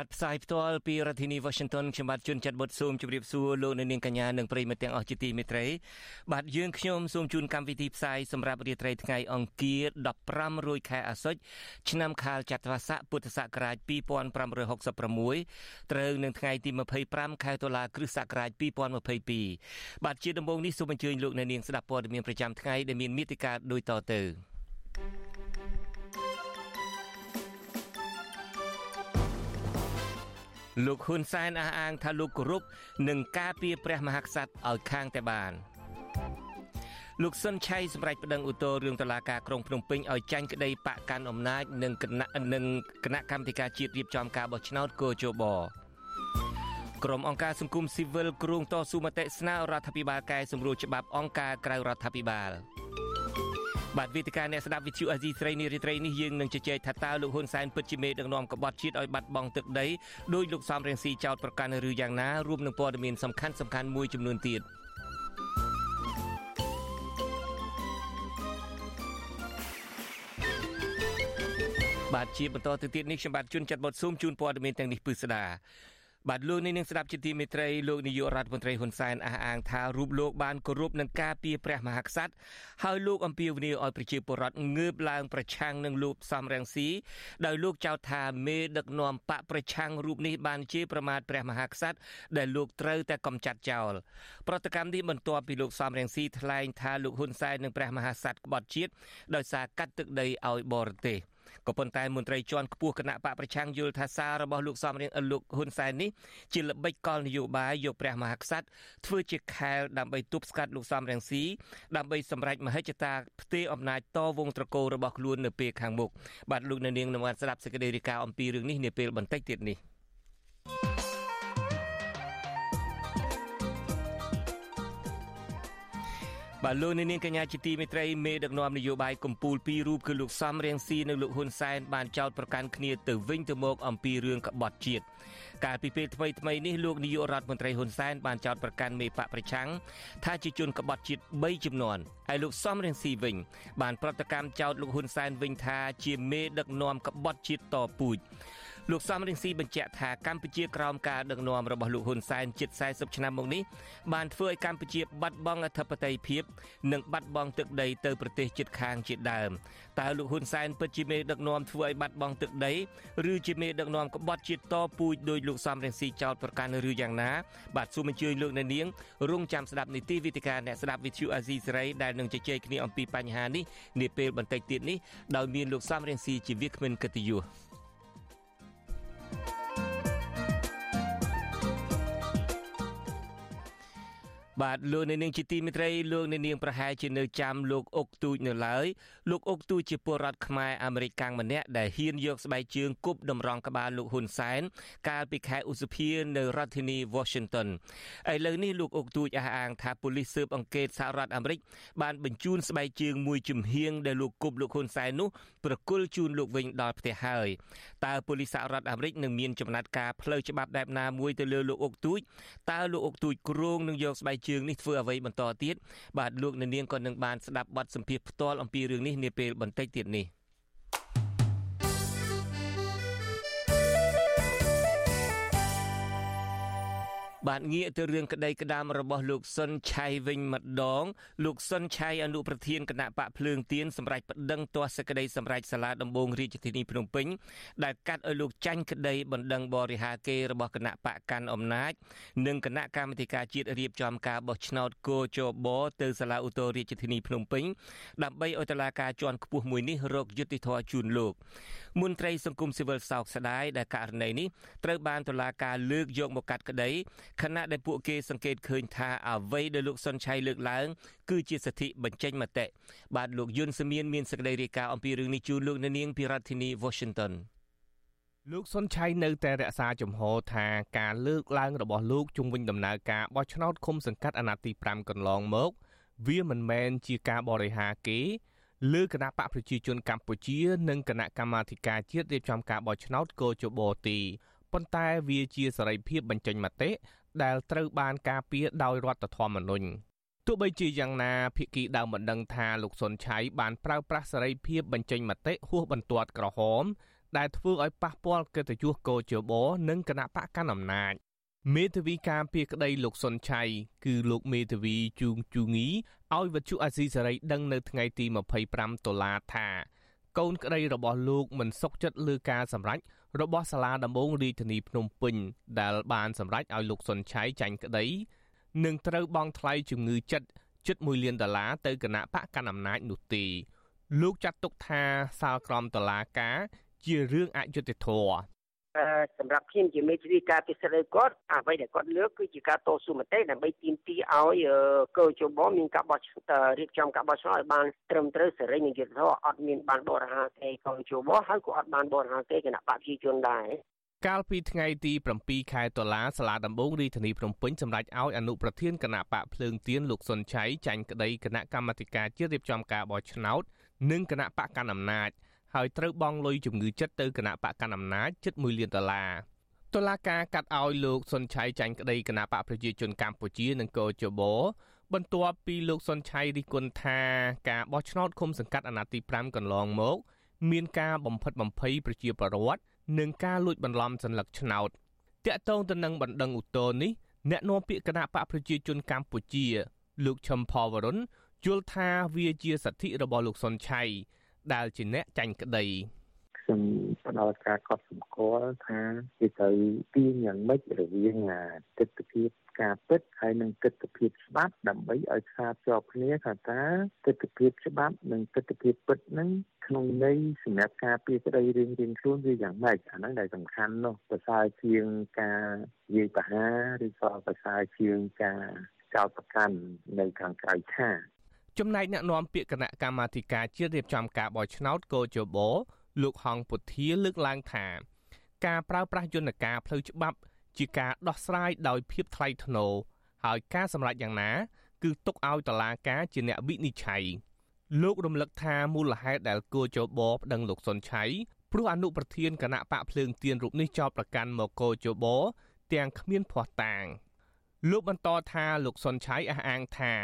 បាទផ្សាយផ្ទាល់ពីរដ្ឋធានី Washington ខ្ញុំបាទជួនចាត់បុតស៊ូមជម្រាបសួរលោកអ្នកនាងកញ្ញានិងប្រិយមិត្តទាំងអស់ជាទីមេត្រីបាទយើងខ្ញុំសូមជូនកម្មវិធីផ្សាយសម្រាប់រាត្រីថ្ងៃអង្គារ15រោចខែអាសត់ឆ្នាំខាលចត្វាស័កពុទ្ធសករាជ2566ត្រូវនឹងថ្ងៃទី25ខែតុលាគ្រិស្តសករាជ2022បាទជាដំបូងនេះសូមអញ្ជើញលោកអ្នកនាងស្ដាប់ព័ត៌មានប្រចាំថ្ងៃដែលមានមេតិការដូចតទៅ thank you លោកហ៊ុនសែនអះអាងថាលោកគោរពនឹងការពារព្រះមហាក្សត្រឲ្យខាងតែបានលោកសុនឆៃសម្រេចប្តឹងឧទ្ធររឿងតឡាការក្រុងភ្នំពេញឲ្យចាញ់ក្តីបកកាន់អំណាចនិងគណៈនិងគណៈកម្មាធិការជាតិរៀបចំការបោះឆ្នោតកោជបក្រុមអង្គការសង្គមស៊ីវិលគ្រងតស៊ូមតិស្នើរដ្ឋាភិបាលកែសម្រួលច្បាប់អង្គការក្រៅរដ្ឋាភិបាល។ បាទវេទិកាអ្នកស្ដាប់វិទ្យុអាស៊ីស្រីនារីត្រីនេះយើងនឹងជជែកថាតើលោកហ៊ុនសែនពិតជាមេដឹកនាំក្បត់ជាតិឲ្យបាត់បង់ទឹកដីដោយលោកសំរងស៊ីចោតប្រកាន់ឬយ៉ាងណារួមនឹងព័ត៌មានសំខាន់សំខាន់មួយចំនួនទៀតបាទជាបន្តទៅទៀតនេះខ្ញុំបាទជួនចាត់បទស៊ូមជូនព័ត៌មានទាំងនេះពិស្ដា បាទលោកនាងស្ដាប់ជាទីមេត្រីលោកនាយករដ្ឋមន្ត្រីហ៊ុនសែនអះអាងថារូបលោកបានគោរពនឹងការពីព្រះមហាក្សត្រហើយលោកអំពាវនាវឲ្យប្រជាពលរដ្ឋងើបឡើងប្រឆាំងនឹងលោកសំរងស៊ីដោយលោកចោទថាមេដឹកនាំបកប្រឆាំងរូបនេះបានជាប្រមាថព្រះមហាក្សត្រដែលលោកត្រូវតែកំចាត់ចោលប្រតិកម្មនេះបន្ទាប់ពីលោកសំរងស៊ីថ្លែងថាលោកហ៊ុនសែននិងព្រះមហាក្សត្រក្បត់ជាតិដោយសារកាត់ទឹកដីឲ្យបរទេស ក៏ប៉ុន្តែមន្ត្រីជាន់ខ្ពស់គណៈបកប្រឆាំងយល់ថាសាររបស់លោកសំរៀងលោកហ៊ុនសែននេះជាល្បិចកលនយោបាយយកព្រះមហាក្សត្រធ្វើជាខែលដើម្បីទប់ស្កាត់លោកសំរៀងស៊ីដើម្បីសម្រេចមហិច្ឆតាផ្ទេរអំណាចតវងត្រកូលរបស់ខ្លួននៅពេលខាងមុខបាទលោកនៅនាងនឹងបានស្ដាប់សេចក្តីរាយការណ៍អំពីរឿងនេះនាពេលបន្តិចទៀតនេះ បាទលោកនាងកញ្ញាជាទីមេត្រីមេដឹកនាំនយោបាយកម្ពុជាពីររូបគឺលោកសំរៀងស៊ីនិងលោកហ៊ុនសែនបានចោទប្រកាន់គ្នាទៅវិញទៅមកអំពីរឿងក្បត់ជាតិកាលពីពេលថ្មីថ្មីនេះលោកនាយករដ្ឋមន្ត្រីហ៊ុនសែនបានចោទប្រកាន់មេបកប្រឆាំងថាជាជនក្បត់ជាតិ3ចំនួនហើយលោកសំរៀងស៊ីវិញ បានប្រតិកម្មចោទលោកហ៊ុនសែនវិញថាជាមេដឹកនាំក្បត់ជាតិតពូជ លោកសំរងស៊ីបញ្ជាក់ថាកម្ពុជាក្រោមការដឹកនាំរបស់លោកហ៊ុនសែនជិត40ឆ្នាំមកនេះបានធ្វើឲ្យកម្ពុជាបាត់បង់អធិបតេយ្យភាព និងបាត់បង់ទឹកដីទៅប្រទេសជិតខាងជាដើមតើលោកហ៊ុនសែនពិតជាមេដឹកនាំធ្វើឲ្យបាត់បង់ទឹកដីឬជាមេដឹកនាំក្បត់ជាតិតពូជដោយលោកសំរងស៊ីចោតប្រកាន់ឬយ៉ាងណាបាទសូមអញ្ជើញលោកអ្នកនាងរងចាំស្ដាប់នីតិវិទ្យាអ្នកស្ដាប់វិទ្យុអាស៊ីសេរីដែលនឹងជជែកគ្នាអំពីបញ្ហានេះនាពេលបន្តិចទៀតនេះដោយមានលោកសំរងស៊ីជាវាគ្មិនកិត្តិយស បាទលោកអ្នកនាងជាទីមេត្រីលោកអ្នកនាងប្រហែលជានៅចាំលោកអុកទូចនៅឡើយលោកអុកទូចជាពលរដ្ឋខ្មែរអាមេរិកកាំងម្នាក់ដែលហ៊ានយកស្បែកជើងគប់តម្រង់ក្បាលលោកហ៊ុនសែនកាលពីខែឧសភានៅរដ្ឋធានី Washington ឥឡូវនេះលោកអុកទូចអះអាងថាប៉ូលីសស៊ើបអង្កេតសហរដ្ឋអាមេរិកបានបញ្ជូនស្បែកជើងមួយជំហៀងដែលលោកគប់លោកហ៊ុនសែននោះប្រគល់ជូនលោកវិញដល់ផ្ទះហើយតើប៉ូលីសសហរដ្ឋអាមេរិកនឹងមានចំណាត់ការផ្លូវច្បាប់បែបណាមួយទៅលើលោកអុកទូចតើលោកអុកទូចគ្រងនឹងយកស្បែកជើងជើងនេះធ្វើអ្វីបន្តទៀតបាទលោកនាងក៏នឹងបានស្ដាប់បទសម្ភាសន៍ផ្ទាល់អំពីរឿងនេះនាពេលបន្តិចទៀតនេះ បាទងាកទៅរឿងក្តីក្តាមរបស់លោកសុនឆៃវិញម្ដង លោកសុនឆៃអនុប្រធានគណៈបកភ្លើងទៀនសម្រាប់ប្តឹងទាស់សេចក្តីសម្រេចសាលាដំបងរាជធានីភ្នំពេញដែលកាត់ឲ្យលោកចាញ់ក្តីបណ្ដឹងបរិហាកេរបស់គណៈបកកាន់អំណាច និងគណៈកម្មាធិការជាតិរៀបចំការបោះឆ្នោតគោចបទៅសាលាឧទ្ធររាជធានីភ្នំពេញដើម្បីឲ្យតុលាការជាន់ខ្ពស់មួយនេះរកយុត្តិធម៌ជូនលោកមន្ត្រីសង្គមស៊ីវិលសោកស្ដាយដែលករណីនេះត្រូវបានតុលាការលើកយកមកកាត់ក្តីខណៈដែលពួកគេសង្កេតឃើញថាអ្វីដែលលោកសុនឆៃលើកឡើង គឺជាសិទ្ធិបញ្ចេញមតិបាទលោកយុនសមៀនមានសេចក្តីរាយការណ៍អំពីរឿងនេះជូនលោកនាងពីរដ្ឋធានី Washington លោកសុនឆៃនៅតែរក្សាជំហរថាការលើកឡើងរបស់លោកជុំវិញដំណើរការបោះឆ្នោតឃុំសង្កាត់អាណត្តិទី5កន្លងមក វាមិនមែនជាការបរិហាគេ លើគណៈបកប្រជាជនកម្ពុជា និងគណៈកម្មាធិការជាតិរៀបចំការបោះឆ្នោតកោជបទីប៉ុន្តែវាជាសេរីភាពបញ្ចេញមតិ ដែលត្រូវបានការពារដោយរដ្ឋធម្មនុញ្ញទោះបីជាយ៉ាងណាភិក្ខីដើមមិនដឹងថាលោកសុនឆៃបានប្រើប្រាស់សេរីភាពបញ្ចេញមតិហួសបន្ទាត់ក្រហម ដែលធ្វើឲ្យប៉ះពាល់កិត្តិយសកោជបនិងគណៈបកកណ្ដាលអំណាចមេធាវីការពីក្តីលោកសុនឆៃគឺលោកមេធាវីជូងជូងីឲ្យវិទ្យុអាស៊ីសេរីដឹងនៅថ្ងៃទី25តុលាថា កូនក្តីរបស់លោកមិនសុខចិត្តលើការសម្រេច របស់សាលាដំបងរាជធានីភ្នំពេញដែលបានសម្រេចឲ្យលោកសុនឆៃចាញ់ក្តីនឹងត្រូវបង់ថ្លៃជំងឺចិត្តជិត1លានដុល្លារទៅគណៈបកកណ្ដាលអំណាចនោះទេលោកចាត់ទុកថាសាលក្រមតឡាការជារឿងអយុត្តិធម៌ សម្រាប់ខ្ញុំជាមេធាវីការពិសេសគាត់អ្វីដែលគាត់លើកគឺជាការតស៊ូមតិដើម្បីទាមទារឲ្យកោជបមានការបោះរៀបចំការបោះឆ្នោតឲ្យបានត្រឹមត្រូវសេរីនិងយុត្តិធម៌អត់មានបានបរិហាទេកោជបហើយក៏អត់បានបរិហាទេគណៈបព្វជិជនដែរកាលពីថ្ងៃទី7ខែតុលាសាលាដំបងរាជធានីភ្នំពេញសម្រេចឲ្យអនុប្រធានគណៈបកភ្លើងទៀនលោកសុនឆៃចាញ់ក្តីគណៈកម្មាធិការជាតិរៀបចំការបោះឆ្នោត និងគណៈបកកណ្ដាលអំណាច ហើយត្រូវបង់លុយជំងឺចិត្តទៅគណៈបកកណ្ដាលអំណាចជិត1លានដុល្លារតុលាការកាត់ឲ្យលោកសុនឆៃចាញ់ក្តីគណៈបកប្រជាជនកម្ពុជានិងកោជបបន្ទាប់ពីលោកសុនឆៃរិះគន់ថាការបោះឆ្នោតឃុំសង្កាត់អាណត្តិទី5កន្លងមក មានការបំផិតបំភ័យប្រជាពលរដ្ឋនិងការលួចបន្លំសัญลักษณ์ឆ្នោតតាក់ទងទៅនឹងបណ្ដឹងឧទ្ធរនេះអ្នកនាំពាក្យគណៈបកប្រជាជនកម្ពុជា លោកឈឹមផលវរុនយល់ថាវាជាសិទ្ធិរបស់លោកសុនឆៃ ដែលជាអ្នកចាញ់ក្តីខ្ញុំផ្ដល់ការកត់សម្គាល់ថាវាត្រូវទាញយ៉ាងម៉េចរវាងទស្សនវិជ្ជាការពិតហើយនិងទស្សនវិជ្ជាច្បាប់ដើម្បីឲ្យផ្សារភ្ជាប់គ្នាថាតើទស្សនវិជ្ជាច្បាប់និងទស្សនវិជ្ជាពិតហ្នឹងក្នុងន័យសម្រាប់ការពីក្តីរៀងរៀងខ្លួនវាយ៉ាងម៉េចអាហ្នឹងដែលសំខាន់នោះប្រសើរជាងការនិយាយបហាឬក៏ប្រសើរជាងការចោទប្រកាន់នៅខាងក្រៅថា ចំណែកអ្នកនាំពាក្យគណៈកម្មាធិការជាតិរៀបចំការបោះឆ្នោតកោជបលោកហងពុធាលើកឡើងថាការប្រើប្រាស់យន្តការផ្លូវច្បាប់ ជាការដោះស្រាយដោយភាពថ្លៃថ្នូរហើយការសម្រេចយ៉ាងណា គឺទុកឲ្យតុលាការជាអ្នកវិនិច្ឆ័យលោករំលឹកថាមូលហេតុដែលគោជបប្តឹងលោកសុនឆៃព្រោះអនុប្រធានគណៈបកភ្លើងទៀនរូបនេះចោទប្រកាន់មកគោជបទាំងគ្មានភ័ស្តុតាងលោកបន្តថាលោកសុនឆៃអះអាងថា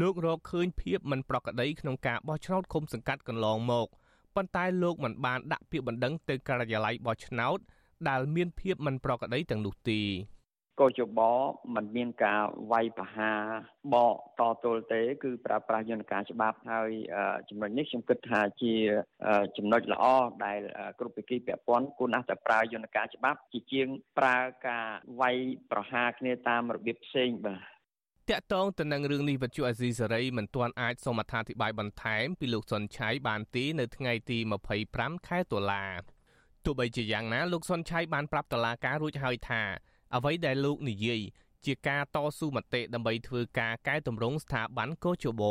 លោករកឃើញភាពមិនប្រក្រតីក្នុងការបោះឆ្នោតឃុំសង្កាត់កន្លងមកប៉ុន្តែលោកមិនបានដាក់ពាក្យបណ្ដឹងទៅការិយាល័យបោះឆ្នោតដែលមានភាពមិនប្រក្រតីទាំងនោះទេកោជបมันមានការវាយប្រហារបកតទល់ទេ គឺប្រើប្រាស់យន្តការច្បាប់ហើយចំណុចនេះខ្ញុំគិតថាជាចំណុចល្អដែលគ្រប់ភាគីពាក់ព័ន្ធគួរណាស់តែប្រើយន្តការច្បាប់ជាជាងប្រើការវាយប្រហារគ្នាតាមរបៀបផ្សេងបាទ តាក់ទងទៅនឹងរឿងនេះវិទ្យុអាស៊ីសេរីមិនទាន់អាចសូមអត្ថាធិប្បាយបន្ថែមពីលោកសុនឆៃបានទេនៅថ្ងៃទី25ខែតុលាទោះបីជាយ៉ាងណាលោកសុនឆៃបានប្រាប់តុលាការរួចហើយថាអ្វីដែលលោកនិយាយជាការតស៊ូមតិដើម្បីធ្វើការកែតម្រង់ស្ថាប័នកោជប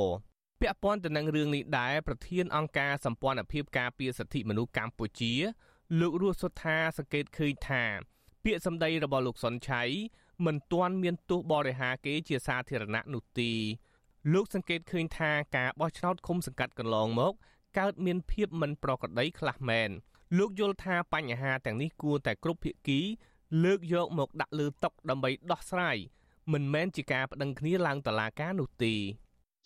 ពាក់ព័ន្ធទៅនឹងរឿងនេះដែរប្រធានអង្គការសម្ព័ន្ធភាពការពារសិទ្ធិមនុស្សកម្ពុជា លោករស់សុថាសង្កេតឃើញថា ពាក្យសម្ដីរបស់លោកសុនឆៃមិនទាន់មានទោសបរិហាគេជាសាធារណៈនោះទេលោកសង្កេតឃើញថាការបោះឆ្នោតឃុំសង្កាត់កន្លងមក កើតមានភាពមិនប្រក្រតីខ្លះមែនលោកយល់ថាបញ្ហាទាំងនេះគួរតែគ្រប់ភាគី លើកយកមកដាក់លើតុដើម្បីដោះស្រាយមិនមែនជាការប្តឹងគ្នាឡើងតុលាការនោះទេ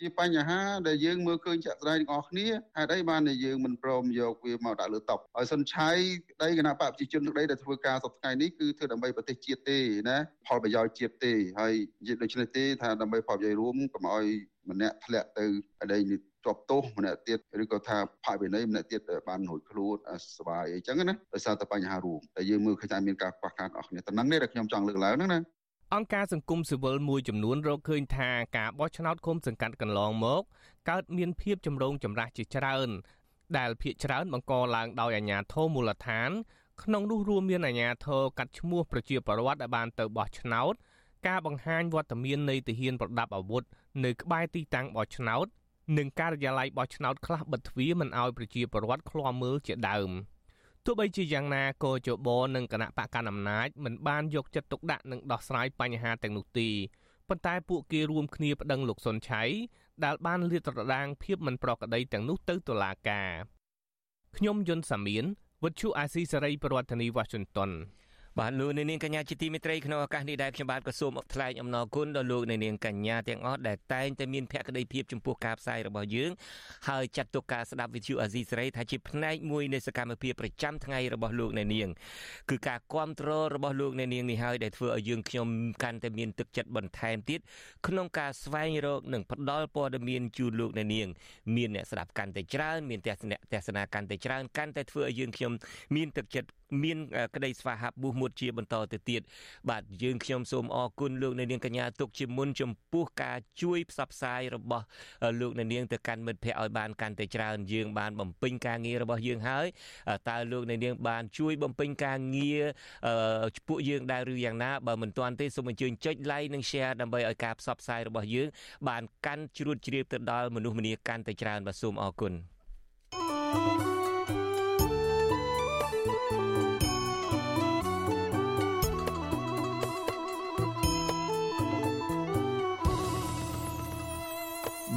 ជាបញ្ហាដែលយើងមើលឃើញចាក់ស្ដែងទាំងអស់គ្នាហេតុអីបានតែយើងមិនព្រមយកវាមកដាក់លើតុហើយសុនឆៃក្តីគណៈបព្វជិជនក្តីដែលធ្វើការសប្តាហ៍នេះគឺធ្វើដើម្បីប្រទេសជាតិទេណាផលប្រយោជន៍ជាតិទេហើយនិយាយដូច្នេះទេថាដើម្បីផលប្រយោជន៍រួមកុំឲ្យម្នាក់ធ្លាក់ទៅអីនេះជាប់ទោសម្នាក់ទៀតឬក៏ថាផាកវិន័យម្នាក់ទៀតបានរួចខ្លួនសុបាយអីចឹងណាដោយសារតែបញ្ហារួមតែយើងមើលឃើញថាមានការខ្វះខាតអស់គ្នាតំណឹងនេះដែលខ្ញុំចង់លើកឡើងហ្នឹងណា អង្គការសង្គមស៊ីវិលមួយចំនួនរកឃើញថាការបោះឆ្នោតឃុំសង្កាត់កន្លងមកកើតមានភាពចម្រូងចម្រាសជាច្រើន ដែលភាគច្រើនបង្កឡើងដោយអាជ្ញាធរមូលដ្ឋាន ក្នុងនោះរួមមានអាជ្ញាធរកាត់ឈ្មោះប្រជាពលរដ្ឋដែលបានទៅបោះឆ្នោតការបង្ហាញវត្តមាននៃទាហានប្រដាប់អាវុធនៅក្បែរទីតាំងបោះឆ្នោតនិងការិយាល័យបោះឆ្នោតខ្លះបិទទ្វារមិនឲ្យប្រជាពលរដ្ឋឃ្លាំមើលជាដើម ទោះបីជាយ៉ាងណាក៏ជបនិងគណៈបកកណ្ដាលអំណាចមិនបានយកចិត្តទុកដាក់និងដោះស្រាយបញ្ហាទាំងនោះទេប៉ុន្តែពួកគេរួមគ្នាប្តឹងលោកសុនឆៃដែលបានលាតត្រដាងភាពមិនប្រក្រតីទាំងនោះទៅតុលាការខ្ញុំយុនសាមៀនវិទ្យុអាស៊ីសេរីប្រធានាធិបតី Washington បាទលោកអ្នកនាងកញ្ញាជាទីមេត្រីក្នុងឱកាសនេះដែរខ្ញុំបាទក៏សូមថ្លែងអំណរគុណដល់លោកអ្នកនាងកញ្ញាទាំងអស់ដែលតែងតែមានភក្ដីភាពចំពោះការផ្សាយរបស់យើងហើយចាត់ទុកការស្ដាប់វិទ្យុអាស៊ីសេរីថាជាផ្នែកមួយនៃសកម្មភាពប្រចាំថ្ងៃរបស់លោកអ្នកនាងគឺការគ្រប់គ្រងរបស់លោកអ្នកនាងនេះហើយដែលធ្វើឲ្យយើងខ្ញុំកាន់តែមានទឹកចិត្តបន្ថែមទៀតក្នុងការស្វែងរកនិងផ្ដល់ព័ត៌មានជូនលោកអ្នកនាងមានអ្នកស្ដាប់កាន់តែច្រើនមានទស្សនៈទស្សនាកាន់តែច្រើនកាន់តែធ្វើឲ្យយើងខ្ញុំមានទឹកចិត្តមានក្តីស្វាហាប់បួសមុតជាបន្តទៅទៀតបាទយើងខ្ញុំសូមអរគុណលោកអ្នកនាងកញ្ញាទុកជាមុនចំពោះការជួយផ្សព្វផ្សាយរបស់លោកអ្នកនាងទៅកាន់មិត្តភ័ក្តិឲ្យបានកាន់តែច្រើនយើងបានបំពេញការងាររបស់យើងហើយតើលោកអ្នកនាងបានជួយបំពេញការងារពួកយើងដែរឬយ៉ាងណាបើមិនទាន់ទេសូមអញ្ជើញចុច like និង share ដើម្បីឲ្យការផ្សព្វផ្សាយរបស់យើង បានកាន់ជ្រួតជ្រាបទៅដល់មនុស្សម្នាកាន់តែច្រើនបាទសូមអរគុណ thank you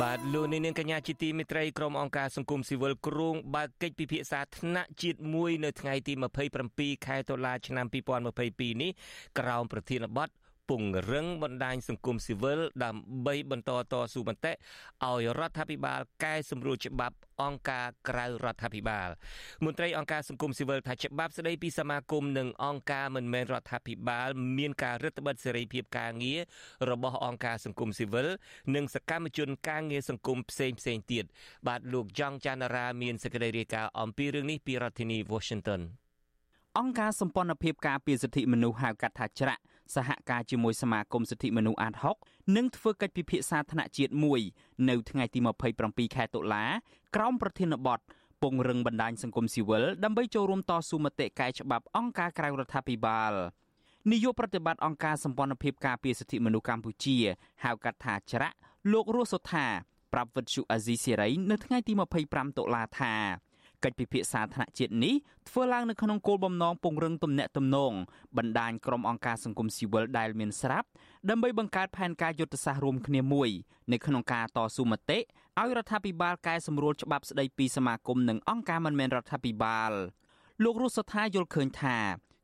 បាទលោកនាងកញ្ញាជាទីមេត្រីក្រុមអង្គការសង្គមស៊ីវិលគ្រងបើកកិច្ចពិភាក្សាថ្នាក់ជាតិមួយនៅថ្ងៃទី27ខែតុលាឆ្នាំ2022នេះក្រោមប្រធានបទ ពង្រឹងបណ្ដាញសង្គមស៊ីវិលដើម្បីបន្តតស៊ូមតិឲ្យរដ្ឋាភិបាលកែសម្រួលច្បាប់អង្គការក្រៅរដ្ឋាភិបាលមន្ត្រីអង្គការសង្គមស៊ីវិលថាច្បាប់ស្ដីពីសមាគមនិងអង្គការមិនមែនរដ្ឋាភិបាល មានការរឹតបន្តឹងសេរីភាពការងាររបស់អង្គការសង្គមស៊ីវិលនិងសកម្មជនការងារសង្គមផ្សេងផ្សេងទៀតបាទលោកចង់ចាន់រាមានសេចក្តីរាយការណ៍អំពីរឿងនេះពីរដ្ឋធានី Washington អង្គការសម្ព័ន្ធភាពការពារសិទ្ធិមនុស្សហៅកាត់ថាច្រាក់ សហការជាមួយសមាគមសិទ្ធិមនុស្សអាត6នឹងធ្វើកិច្ចពិភាក្សាថ្នាក់ជាតិមួយនៅថ្ងៃទី27ខែតុលាក្រោមប្រធានបទពង្រឹងបណ្ដាញសង្គមស៊ីវិលដើម្បីចូលរួមតស៊ូមតិកែច្បាប់អង្គការក្រៅរដ្ឋាភិបាលនាយកប្រតិបត្តិអង្គការសម្ព័ន្ធភាពការពារសិទ្ធិមនុស្សកម្ពុជាហៅកាត់ថាច្រាក់លោករស់សុថាប្រាប់វិទ្យុអាស៊ីសេរីនៅថ្ងៃទី25តុលាថា កិច្ចពិភាក្សាថ្នាក់ជាតិនេះធ្វើឡើងនៅក្នុងគោលបំណងពង្រឹងទំនាក់ទំនងបណ្ដាញក្រុមអង្គការសង្គមស៊ីវិលដែលមានស្រាប់ដើម្បីបង្កើតផែនការយុទ្ធសាស្ត្ររួមគ្នាមួយនៅក្នុងការតស៊ូមតិឲ្យរដ្ឋាភិបាលកែសម្រួលច្បាប់ស្ដីពីសមាគមនិងអង្គការមិនមែនរដ្ឋាភិបាលលោករស់សថាយល់ឃើញថា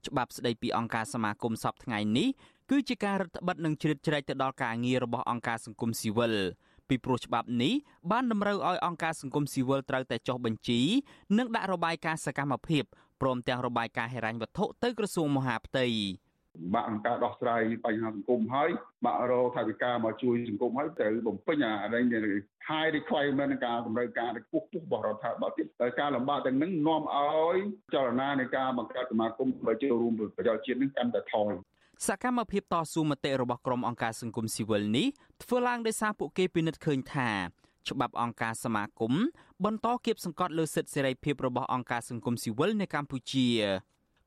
ច្បាប់ស្ដីពីអង្គការសមាគមសពថ្ងៃនេះគឺជាការរឹតបន្តឹងនិងជ្រៀតជ្រែកទៅដល់ការងាររបស់អង្គការសង្គមស៊ីវិល ពីព្រោះច្បាប់នេះបានតម្រូវឲ្យអង្គការសង្គមស៊ីវិលត្រូវតែចុះបញ្ជី និងដាក់របាយការណ៍សកម្មភាពព្រមទាំងរបាយការណ៍ហិរញ្ញវត្ថុទៅក្រសួងមហាផ្ទៃបាក់អង្គការដោះស្រាយបញ្ហាសង្គមហើយបាក់រកថាវិការមកជួយសង្គមហើយត្រូវបំពេញអារែង high requirement នៃការតម្រូវការខ្ពស់ខ្ពស់របស់រដ្ឋាភិបាលទៀតតែការលំបាកទាំងនឹងនាំឲ្យចលនានៃការបង្កើតសមាគមបើចូលរួមប្រជាជាតិនឹងកាន់តែថយសកម្មភាពតស៊ូមតិរបស់ក្រុមអង្គការសង្គមស៊ីវិលនេះ ធ្វើឡើងដោយសារពួកគេពិនិត្យឃើញថាច្បាប់អង្គការសមាគមបន្តគៀបសង្កត់លើសិទ្ធិសេរីភាពរបស់អង្គការសង្គមស៊ីវិលនៅកម្ពុជា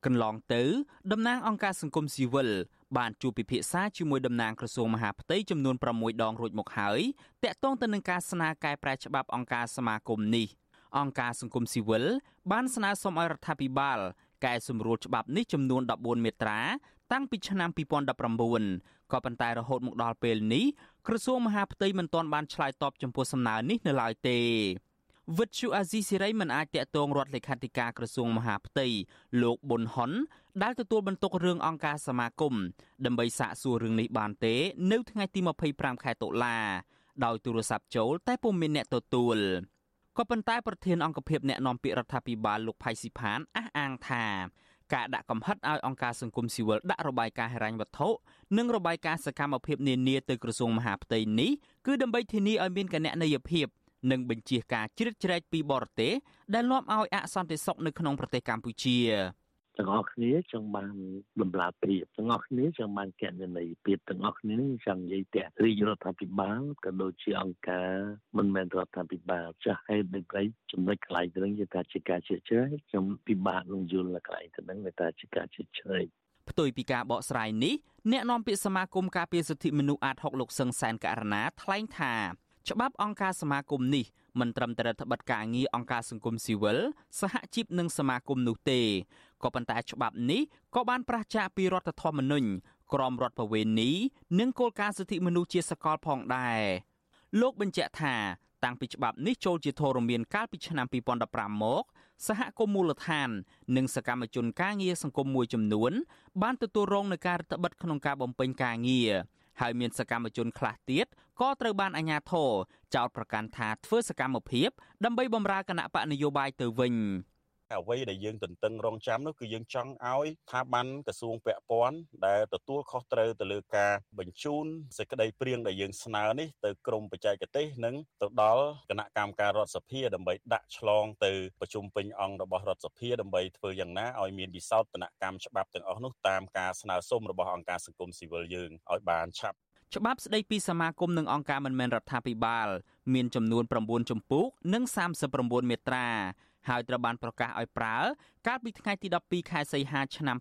កន្លងទៅតំណាងអង្គការសង្គមស៊ីវិលបានជួបពិភាក្សាជាមួយតំណាងក្រសួងមហាផ្ទៃចំនួន6ដងរួចមកហើយតាក់ទងទៅនឹងការស្នើកែប្រែច្បាប់អង្គការសមាគមនេះអង្គការសង្គមស៊ីវិលបានស្នើសុំឲ្យរដ្ឋាភិបាលកែសម្រួលច្បាប់នេះចំនួន14មាត្រា តាំងពីឆ្នាំ2019ក៏ប៉ុន្តែរហូតមកដល់ពេលនេះ ក្រសួងមហាផ្ទៃមិនទាន់បានឆ្លើយតបចំពោះសំណើនេះនៅឡើយទេវិទ្យុអាស៊ីសេរីមិនអាចតាក់ទងរដ្ឋលេខាធិការក្រសួងមហាផ្ទៃលោកប៊ុនហុនដែលទទួលបន្ទុករឿងអង្គការសមាគមដើម្បីសាកសួររឿងនេះបានទេ នៅថ្ងៃទី25ខែតុលាដោយទូរស័ព្ទចូលតែពុំមានអ្នកទទួលក៏ប៉ុន្តែប្រធានអង្គភិបអ្នកណែនាំពាក្យរដ្ឋាភិបាលលោកផៃស៊ីផានអះអាងថា ការដាក់កំហិតឲ្យអង្គការសង្គមស៊ីវិលដាក់របាយការណ៍ហិរញ្ញវត្ថុនិងរបាយការណ៍សកម្មភាពនានាទៅក្រសួងមហាផ្ទៃនេះគឺដើម្បីធានាឲ្យមានគណនេយ្យភាពនិងបញ្ជាការជ្រៀតជ្រែកពីបរទេសដែលនាំឲ្យអសន្តិសុខនៅក្នុងប្រទេសកម្ពុជា ទាំងអស់គ្នាចង់បានដំណាព្រៀបទាំងអស់គ្នាចង់បានកណន័យព្រៀបទាំងអស់គ្នាចង់និយាយតែរាជរដ្ឋាភិបាលក៏ដូចជាអង្គការមិនមែនរដ្ឋាភិបាលចាស់ហេតុដូចប្រៃចំណុចកន្លែងទៅនឹងយថាជាការជឿជ្រែកខ្ញុំពិបាកនឹងយល់កន្លែងទៅនឹងថាជាការជឿជ្រែកផ្ទុយពីការបកស្រាយនេះអ្នកនាំពាក្យសមាគមការពារសិទ្ធិមនុស្សអាត6លោកសឹងសែនករណាថ្លែងថា ច្បាប់អង្គការសមាគមនេះមិនត្រឹមតែរដ្ឋបတ်ការងារអង្គការសង្គមស៊ីវិលសហជីពនិងសមាគមនោះទេក៏ប៉ុន្តែច្បាប់នេះក៏បានប្រឆាចពីរដ្ឋធម្មនុញ្ញក្រមរដ្ឋបវេណីនិងគោលការណ៍សិទ្ធិមនុស្សជាសកលផងដែរលោកបញ្ជាក់ថាតាំងពីច្បាប់នេះចូលជាធរមានកាលពីឆ្នាំ2015មកសហគមន៍មូលដ្ឋាន និងសកម្មជនការងារសង្គមមួយចំនួន បានទទួលរងនឹងការរដ្ឋបិទក្នុងការបំពេញការងារហើយមានសកម្មជនខ្លះទៀត ក៏ត្រូវបានអាជ្ញាធរចោទប្រកាន់ថាធ្វើសកម្មភាព ដើម្បីបម្រើគណៈបកនយោបាយទៅវិញអ្វីដែលយើងទន្ទឹងរង់ចាំនោះគឺយើងចង់ឲ្យស្ថាប័នក្រសួងពាក់ព័ន្ធដែលទទួលខុសត្រូវទៅលើការបញ្ជូនសេចក្តីព្រៀងដែលយើងស្នើនេះទៅក្រមបច្ចេកទេសនិងទៅដល់គណៈកម្មការរដ្ឋសភាដើម្បីដាក់ឆ្លងទៅប្រជុំពេញអង្គរបស់រដ្ឋសភាដើម្បីធ្វើយ៉ាងណាឲ្យមានវិសោធនកម្មច្បាប់ទាំងអស់នោះតាមការស្នើសុំរបស់អង្គការសង្គមស៊ីវិលយើងឲ្យបានឆាប់ ច្បាប់ស្តីពីសមាគមនិងអង្គការមិនមែនរដ្ឋាភិបាល មានចំនួន9ជំពូកនិង39មាត្រាហើយត្រូវបានប្រកាសឲ្យប្រើ កាលពីថ្ងៃទី12ខែសីហាឆ្នាំ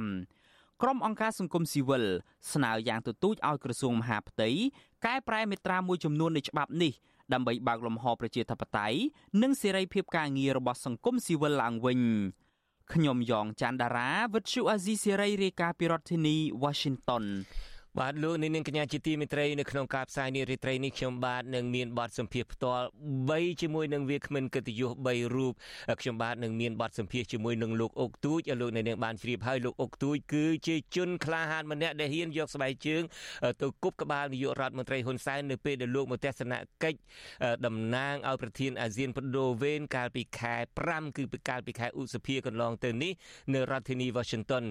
2015ក្រុមអង្គការសង្គមស៊ីវិលស្នើយ៉ាងទទូចឲ្យក្រសួងមហាផ្ទៃកែប្រែមាត្រាមួយចំនួននៃច្បាប់នេះដើម្បីបើកលំហប្រជាធិបតេយ្យនិងសេរីភាពការងាររបស់សង្គមស៊ីវិលឡើងវិញខ្ញុំយ៉ងច័ន្ទដារាវិទ្យុអាស៊ីសេរីរាយការណ៍ពីរដ្ឋធានី Washington បាទលោកនាងកញ្ញាជាទីមេត្រីនៅក្នុងការផ្សាយនារីត្រីនេះខ្ញុំបាទនឹងមានបទសម្ភាសផ្ទាល់3ជាមួយនឹងវាគ្មិនកិត្តិយស3រូបខ្ញុំបាទនឹងមានបទសម្ភាសជាមួយនឹងលោកអុកទូចលោកនាងបានជ្រាបហើយលោកអុកទូចគឺជាជនក្លាហានម្នាក់ដែលហ៊ានយកស្បែកជើងទៅគប់ក្បាលនាយករដ្ឋមន្ត្រីហ៊ុនសែននៅពេលដែលលោកមកទស្សនកិច្ចតំណាងឲ្យប្រធានអាស៊ានបដូវេនកាលពីខែ5គឺកាលពីខែឧសភាកន្លងទៅនេះនៅរដ្ឋធានី Washington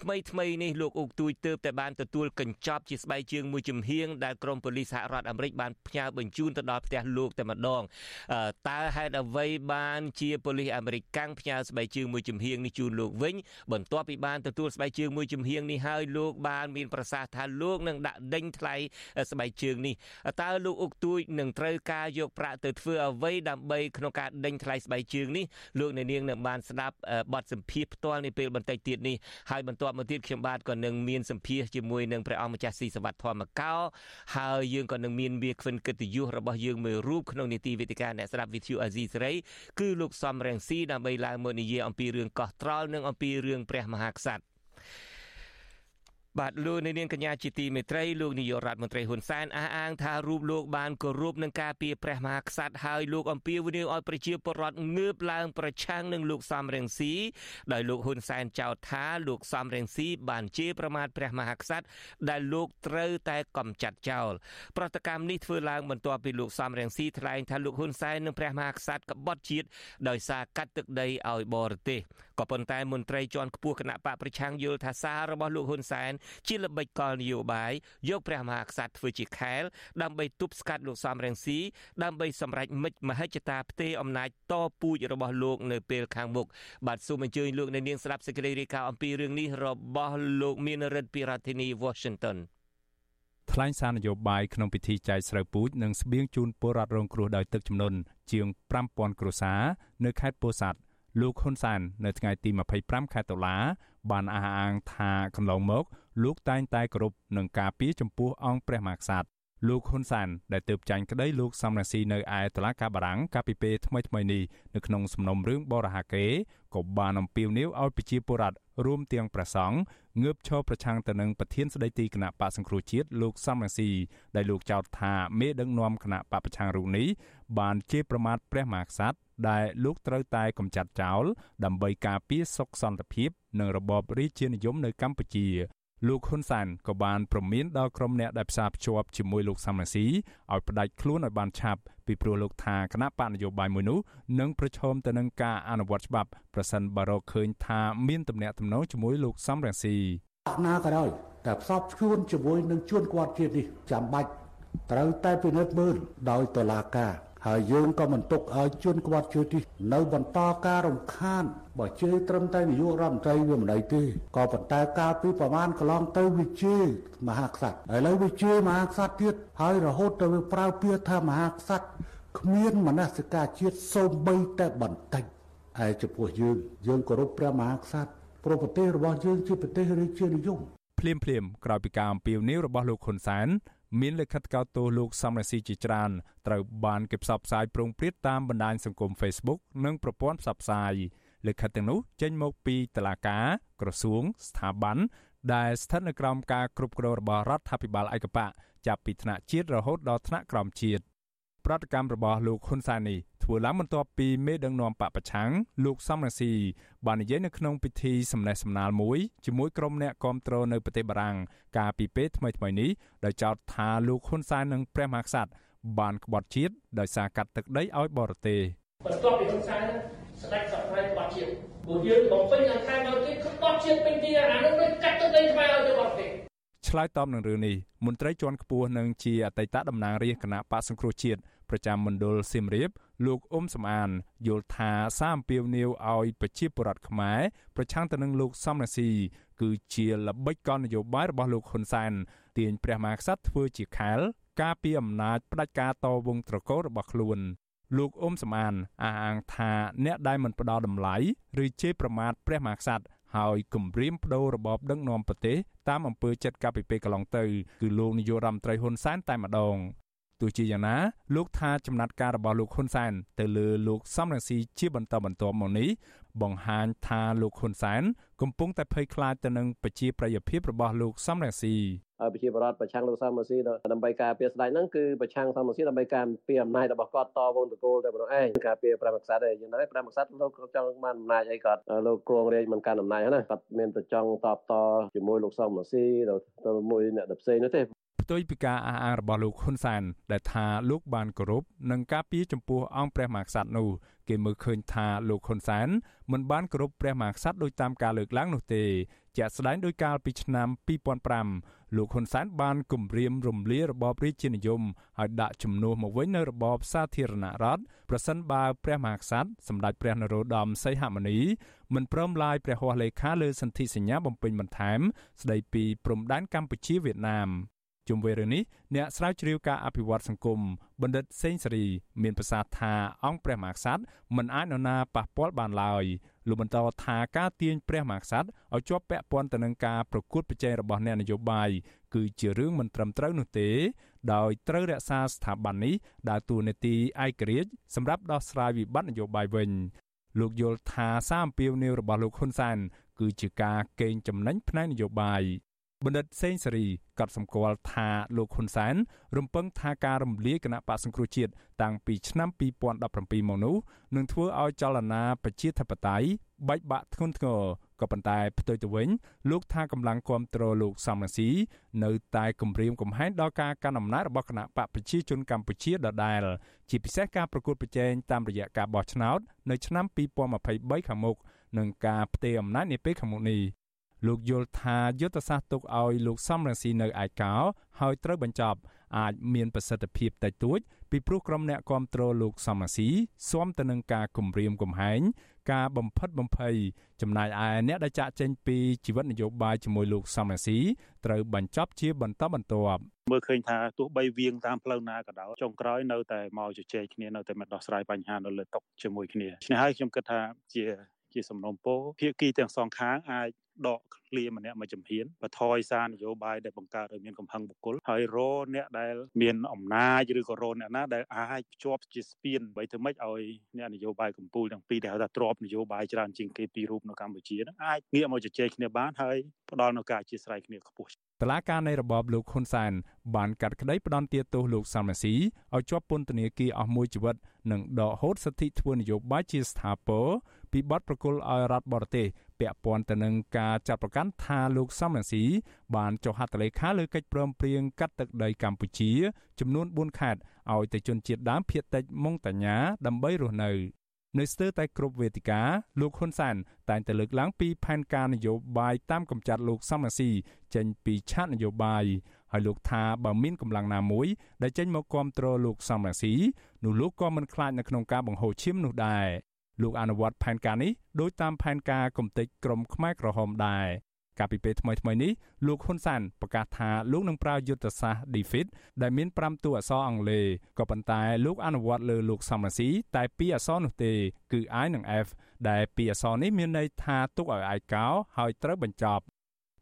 ថ្មីថ្មីនេះលោកអុកទូចទើបតែបានទទួលកញ្ចប់ជាស្បែកជើងមួយចំហៀងដែលក្រមប៉ូលីសសហរដ្ឋអាមេរិកបានផ្ញើបញ្ជូនទៅដល់ផ្ទះលោកតែម្ដងតើហេតុអ្វីបានជាប៉ូលីសអាមេរិកកាំងផ្ញើស្បែកជើងមួយចំហៀងនេះជូនលោកវិញបន្ទាប់ពីបានទទួលស្បែកជើងមួយចំហៀងនេះហើយលោកបានមានប្រសាសន៍ថាលោកនឹងដាក់ដេញថ្លៃស្បែកជើងនេះតើលោកអុកទួយនឹងត្រូវការយកប្រាក់ទៅធ្វើអ្វីដើម្បីក្នុងការដេញថ្លៃស្បែកជើងនេះលោកអ្នកនាងនឹងបានស្ដាប់បទសម្ភាសផ្ទាល់នាពេលបន្តិចទៀតនេះហើយបន្ទាប់មកទៀតខ្ញុំបាទក៏នឹងមានសម្ភាសជាមួយនឹងព្រះអង្គម្ចាស់ស៊ីសវត្តធម្មកោហើយយើងក៏នឹងមានវាគ្មិនកិត្តិយសរបស់យើងមួយរូបក្នុងនីតិវេទិកាអ្នកស្ដាប់វិទ្យុអាស៊ីសេរីគឺលោកសំរងស៊ីដើម្បីឡើងមកនិយាយអំពីរឿងកោះត្រល់និងអំពីរឿងព្រះមហាក្សត្រ បាទលោកនាងកញ្ញាជាទីមេត្រីលោកនាយករដ្ឋមន្ត្រីហ៊ុនសែនអះអាងថារូបលោកបានគោរពនឹងការពីព្រះមហាក្សត្រហើយលោកអំពាវនាវឲ្យប្រជាពលរដ្ឋងើបឡើងប្រឆាំងនឹងលោកសំរងស៊ីដោយលោកហ៊ុនសែនចោទថាលោកសំរងស៊ីបានជេរប្រមាថព្រះមហាក្សត្រដែលលោកត្រូវតែកំចាត់ចោលប្រតិកម្មនេះធ្វើឡើងបន្ទាប់ពីលោកសំរងស៊ីថ្លែងថាលោកហ៊ុនសែននិងព្រះមហាក្សត្រក្បត់ជាតិដោយសារកាត់ទឹកដីឲ្យបរទេសក៏ប៉ុន្តែមន្ត្រីជាន់ខ្ពស់គណៈបកប្រឆាំងយល់ថាសាររបស់លោកហ៊ុនសែនជាល្បិចកលនយោបាយយកព្រះមហាក្សត្រធ្វើជាខែលដើម្បីទប់ស្កាត់លោកសំរងស៊ីដើម្បីសម្រេចមិច្ចមហិច្ឆតាផ្ទេរអំណាចតពូជរបស់លោក នៅពេលខាងមុខបាទសូមអញ្ជើញលោកអ្នកនាងស្ដាប់សេចក្តីរាយការណ៍អំពីរឿងនេះរបស់លោកមានរិទ្ធពីរដ្ឋធានី Washington ថ្លែងសារនយោបាយក្នុងពិធីចែកស្រូវពូជនិងស្បៀងជូនពលរដ្ឋរងគ្រោះដោយទឹកជំនន់ជាង5000គ្រួសារនៅខេត្តពោធិ៍សាត់លោកហ៊ុនសាន នៅថ្ងៃទី25ខែតុលាបានអះអាងថាកន្លងមក លោកតែងតែគោរពនិងការពារចំពោះអង្គព្រះមហាក្សត្រលោកហ៊ុនសានដែលទើបចាញ់ក្តីលោកសំរងស៊ីនៅឯតុលាការបារាំងកាលពីពេលថ្មីៗនេះនៅក្នុងសំណុំរឿងបរិហាកេក៏បានអំពាវនាវឲ្យប្រជាពលរដ្ឋរួមទាំងព្រះសង្ឃងើបឈរប្រឆាំងទៅនឹងប្រធានស្ដីទីគណៈបកសង្គ្រោះជាតិលោកសំរងស៊ីដែលលោកចោទថាមេដឹកនាំគណៈបកប្រឆាំងរូបនេះបានជេរប្រមាថព្រះមហាក្សត្រដែលលោកត្រូវតែកម្ចាត់ចោលដើម្បីការពារសុខសន្តិភាពនិងរបបរាជានិយមនៅកម្ពុជា លោកហ៊ុនសានក៏បានប្រមានដល់ក្រុមអ្នកដែលផ្សារភ្ជាប់ជាមួយលោកសំរងស៊ីឲ្យផ្ដាច់ខ្លួនឲ្យបានឆាប់ពីព្រោះលោកថាគណៈបកនយោបាយមួយនោះនឹងប្រឈមទៅនឹងការអនុវត្តច្បាប់ប្រសិនបើរកឃើញថាមានទំនាក់ទំនងជាមួយលោកសំរងស៊ីណាក៏ដោយតែផ្សព្វផ្ជួនជាមួយនឹងជួនគាត់ជាតិនេះចាំបាច់ត្រូវតែពិនិត្យមើលដោយតុលាការ ហើយយើងក៏មិនទុកឲ្យជនគាត់ជួយទីនៅបន្តការរំខានបើជឿត្រឹមតែនាយករដ្ឋមន្ត្រីវាមិនដៃទេក៏ប៉ុន្តែកាលពីប្រមាណកន្លងទៅវាជឿមហាក្សត្រឥឡូវវាជឿមហាក្សត្រទៀតហើយរហូតទៅវាប្រើពាក្យថាមហាក្សត្រគ្មានមនសិការជាតិសូម្បីតែបន្តិចឯចំពោះយើងយើងគោរពព្រះមហាក្សត្រព្រោះប្រទេសរបស់យើងជាប្រទេសរាជានិយមភ្លាមភ្លាមក្រោយពីការអំពាវនាវរបស់លោកហ៊ុនសែន មានលិខិតកោតទោសលោកសំរងស៊ីជាច្រើនត្រូវបានគេផ្សព្វផ្សាយប្រងព្រាតតាមបណ្ដាញសង្គម Facebook និងប្រព័ន្ធផ្សព្វផ្សាយលិខិតទាំងនោះចេញមកពីតុលាការក្រសួងស្ថាប័នដែលស្ថិតនៅក្រោមការគ្រប់គ្រងរបស់រដ្ឋាភិបាលឯកបកចាប់ពីថ្នាក់ជាតិរហូតដល់ថ្នាក់ក្រោមជាតិ ប្រតិកម្មរបស់លោកហ៊ុនសែននេះធ្វើឡើងបន្ទាប់ពីមេដឹកនាំបកប្រឆាំងលោកសំរងស៊ីបាននិយាយនៅក្នុងពិធីសម្ដែងសម្ដាលមួយជាមួយក្រុមអ្នកគាំទ្រនៅប្រទេសបារាំងកាលពីពេលថ្មីៗនេះដោយចោទថាលោកហ៊ុនសែននិងព្រះមហាក្សត្របានក្បត់ជាតិដោយសារកាត់ទឹកដីឲ្យបរទេសបន្ទាប់ពីហ៊ុនសែនស្ដេចសព្វថ្ងៃក្បត់ជាតិពួកយើងបំពេញខាងខាងបរទេសក្បត់ជាតិពេញទីអានោះដូចកាត់ទឹកដីថ្មីឲ្យទៅបរទេស ឆ្លើយតបនឹងរឿងនេះមន្ត្រីជាន់ខ្ពស់និងជាអតីតតំណាងរាជគណៈបកសង្គ្រោះជាតិប្រចាំមណ្ឌលសៀមរាបលោកអ៊ុំសំអានយល់ថាសារអំពាវនាវឲ្យប្រជាពលរដ្ឋខ្មែរប្រឆាំងទៅនឹងលោកសំរងស៊ីគឺជាល្បិចកលនយោបាយរបស់លោកហ៊ុនសែនទាញព្រះមហាក្សត្រធ្វើជាខែលការពីអំណាចផ្ដាច់ការតវងត្រកូលរបស់ខ្លួនលោកអ៊ុំសំអានអះអាងថាអ្នកដែលមិនផ្ដល់តម្លៃឬជេរប្រមាថព្រះមហាក្សត្រ ហើយគម្រាមបដូររបបដឹកនាំប្រទេសតាមអំពើចិត្តកាលពីពេលកន្លងទៅគឺលោកនាយករដ្ឋមន្ត្រីហ៊ុនសែនតែម្ដងទោះជាយ៉ាងណាលោកថាចំណាត់ការរបស់លោកហ៊ុនសែនទៅលើលោកសំរងស៊ីជាបន្តបន្ទាប់មកនេះបង្ហាញថាលោកហ៊ុនសែនកំពុងតែភ័យខ្លាចទៅនឹងប្រជាប្រិយភាពរបស់លោកសំរងស៊ីហើយ ប្រជាបរតប្រឆាំងលោកសំរងស៊ីដើម្បីការពារស្ដេចហ្នឹងគឺប្រឆាំងសំរងស៊ីដើម្បីការពារអំណាចរបស់គាត់តវងតកូលតែប៉ុណ្ណោះឯងការពារព្រះមហាក្សត្រឯងយ៉ាងណាព្រះមហាក្សត្រលោកចង់បានអំណាចអីគាត់លោកគួងរាជមិនកាន់អំណាចណាគាត់មានតែចង់តបតជាមួយលោកសំរងស៊ីទៅមួយអ្នកផ្សេងនោះទេ ផ្ទុយពីការអះអាងរបស់លោកហ៊ុនសែនដែលថាលោកបានគោរពនិងការពារចំពោះអង្គព្រះមហាក្សត្រនោះគេមើលឃើញថាលោកហ៊ុនសែនមិនបានគោរពព្រះមហាក្សត្រដោយតាមការលើកឡើងនោះទេជាក់ស្ដែងដោយកាលពីឆ្នាំ2005លោកហ៊ុនសែនបានគម្រាមរំលាយរបបរាជានិយមហើយដាក់ជំនួសមកវិញនៅរបបសាធារណរដ្ឋប្រសិនបើព្រះមហាក្សត្រសម្ដេចព្រះនរោត្តមសីហមុនីមិនព្រមឡាយព្រះហស្ថលេខាលើសន្ធិសញ្ញាបំពេញបន្ថែមស្ដីពីព្រំដែនកម្ពុជាវៀតណាម ជុំវិញរឿងនេះអ្នកស្រាវជ្រាវការអភិវឌ្ឍសង្គមបណ្ឌិតសេងសេរីមានប្រសាសន៍ថាអង្គព្រះមហាក្សត្រមិនអាចនរណាប៉ះពាល់បានឡើយលោកបន្តថាការទាញព្រះមហាក្សត្រឲ្យជាប់ពាក់ព័ន្ធទៅនឹងការប្រកួតប្រជែងរបស់អ្នកនយោបាយគឺជារឿងមិនត្រឹមត្រូវនោះទេ ដោយត្រូវរក្សាស្ថាប័ននេះដើរតួនាទីឯករាជ្យសម្រាប់ដោះស្រាយវិបត្តិនយោបាយវិញលោកយល់ថាសារអំពាវនាវរបស់លោកហ៊ុនសែនគឺជាការកេងចំណេញផ្នែកនយោបាយ បណ្ឌិតសេងសេរីក៏សម្គាល់ថាលោកហ៊ុនសែនរំពឹងថាការរំលាយគណៈបកសង្គ្រោះជាតិតាំងពីឆ្នាំ2017មកនោះនឹងធ្វើឲ្យចលនាប្រជាធិបតេយ្យបែកបាក់ធ្ងន់ធ្ងរក៏ប៉ុន្តែផ្ទុយទៅវិញលោកថាកម្លាំងគ្រប់គ្រងលោកសំរងស៊ីនៅតែគម្រាមកំហែងដល់ការកាន់អំណាចរបស់គណៈបកប្រជាជនកម្ពុជាដដែលជាពិសេសការប្រកួតប្រជែងតាមរយៈការបោះឆ្នោតនៅឆ្នាំ2023ខាងមុខនិងការផ្ទេរអំណាចនាពេលខាងមុខនេះ លោកយល់ថាយុទ្ធសាស្ត្រទុកឲ្យលោកសំរងស៊ីនៅឯកោហើយត្រូវបញ្ចប់អាចមានប្រសិទ្ធភាពតិចតួចពីព្រោះក្រុមអ្នកគ្រប់គ្រងលោកសំរងស៊ីស៊ាំទៅនឹងការគំរាមកំហែងការបំផិតបំភ័យចំណែកឯអ្នកដែលចាក់ចេញពីជីវិតនយោបាយជាមួយលោកសំរងស៊ីត្រូវបញ្ចប់ជាបន្តបន្ទាប់មើលឃើញថាទោះបីវៀងតាមផ្លូវណាក៏ដោយចុងក្រោយនៅតែមកជជែកគ្នានៅតែមកដោះស្រាយបញ្ហានៅលើតុជាមួយគ្នាឆ្នេះហើយខ្ញុំគិតថាជា ជាសំណុំពរភាគីទាំងសងខាងអាចដកឃ្លាម្នាក់មួយចំហៀនបថយសារនយោបាយដែលបង្កើតឲ្យមានកំហឹងបុគ្គលហើយរអ្នកដែលមានអំណាចឬក៏រអ្នកណាដែលអាចភ្ជាប់ជាស្ពានបីធ្វើម៉េចឲ្យអ្នកនយោបាយកម្ពុជាទាំងពីរដែលហៅថាទ្របនយោបាយច្រើនជាងគេពីររូបនៅកម្ពុជានឹងអាចងាកមកជជែកគ្នាបានហើយផ្ដល់នូវការអធិស្ឋានគ្នាខ្ពស់តឡាការនៃរបបលោកហ៊ុនសែនបានកាត់ក្តីផ្ដន់ទាទោសលោកសំរាស៊ីឲ្យជាប់ពន្ធនាគារអស់មួយជីវិតនិងដកហូតសិទ្ធិធ្វើនយោបាយជាស្ថាពរ ពីបទប្រគល់ឲ្យរដ្ឋបរទេសពាក់ព័ន្ធទៅនឹងការចាត់ប្រកាន់ថាលោកសំរងស៊ីបានចុះហត្ថលេខាលើកិច្ចព្រមព្រៀងកាត់ទឹកដីកម្ពុជា ចំនួន4ខេត្តឲ្យទៅជនជាតិដើមភាគតិចម៉ុងតាញាដើម្បីរស់នៅនៅស្ទើរតែគ្រប់វេទិកាលោកហ៊ុនសែនតែងតែលើកឡើងពីផែនការនយោបាយតាមកំចាត់លោកសំរងស៊ីចេញពីឆាកនយោបាយហើយលោកថាបើមានកម្លាំងណាមួយដែលចេញមកគ្រប់គ្រងលោកសំរងស៊ីនោះលោកក៏មិនខ្លាចនៅក្នុងការបង្ហូរឈាមនោះដែរ លោកអនុវត្តផែនការនេះដោយតាមផែនការគំតិចក្រមខ្មែរក្រហមដែរកាលពីពេលថ្មីៗនេះលោកហ៊ុនសានប្រកាសថាលោកនឹងប្រើយុទ្ធសាស្ត្រ defeat ដែលមាន5តួអក្សរអង់គ្លេសក៏ប៉ុន្តែលោកអនុវត្តលើលោកសំរាស៊ីតែ2អក្សរនោះទេគឺ I និង F ដែលពីរអក្សរនេះមានន័យថាទុកឲ្យឯកោហើយត្រូវបញ្ចប់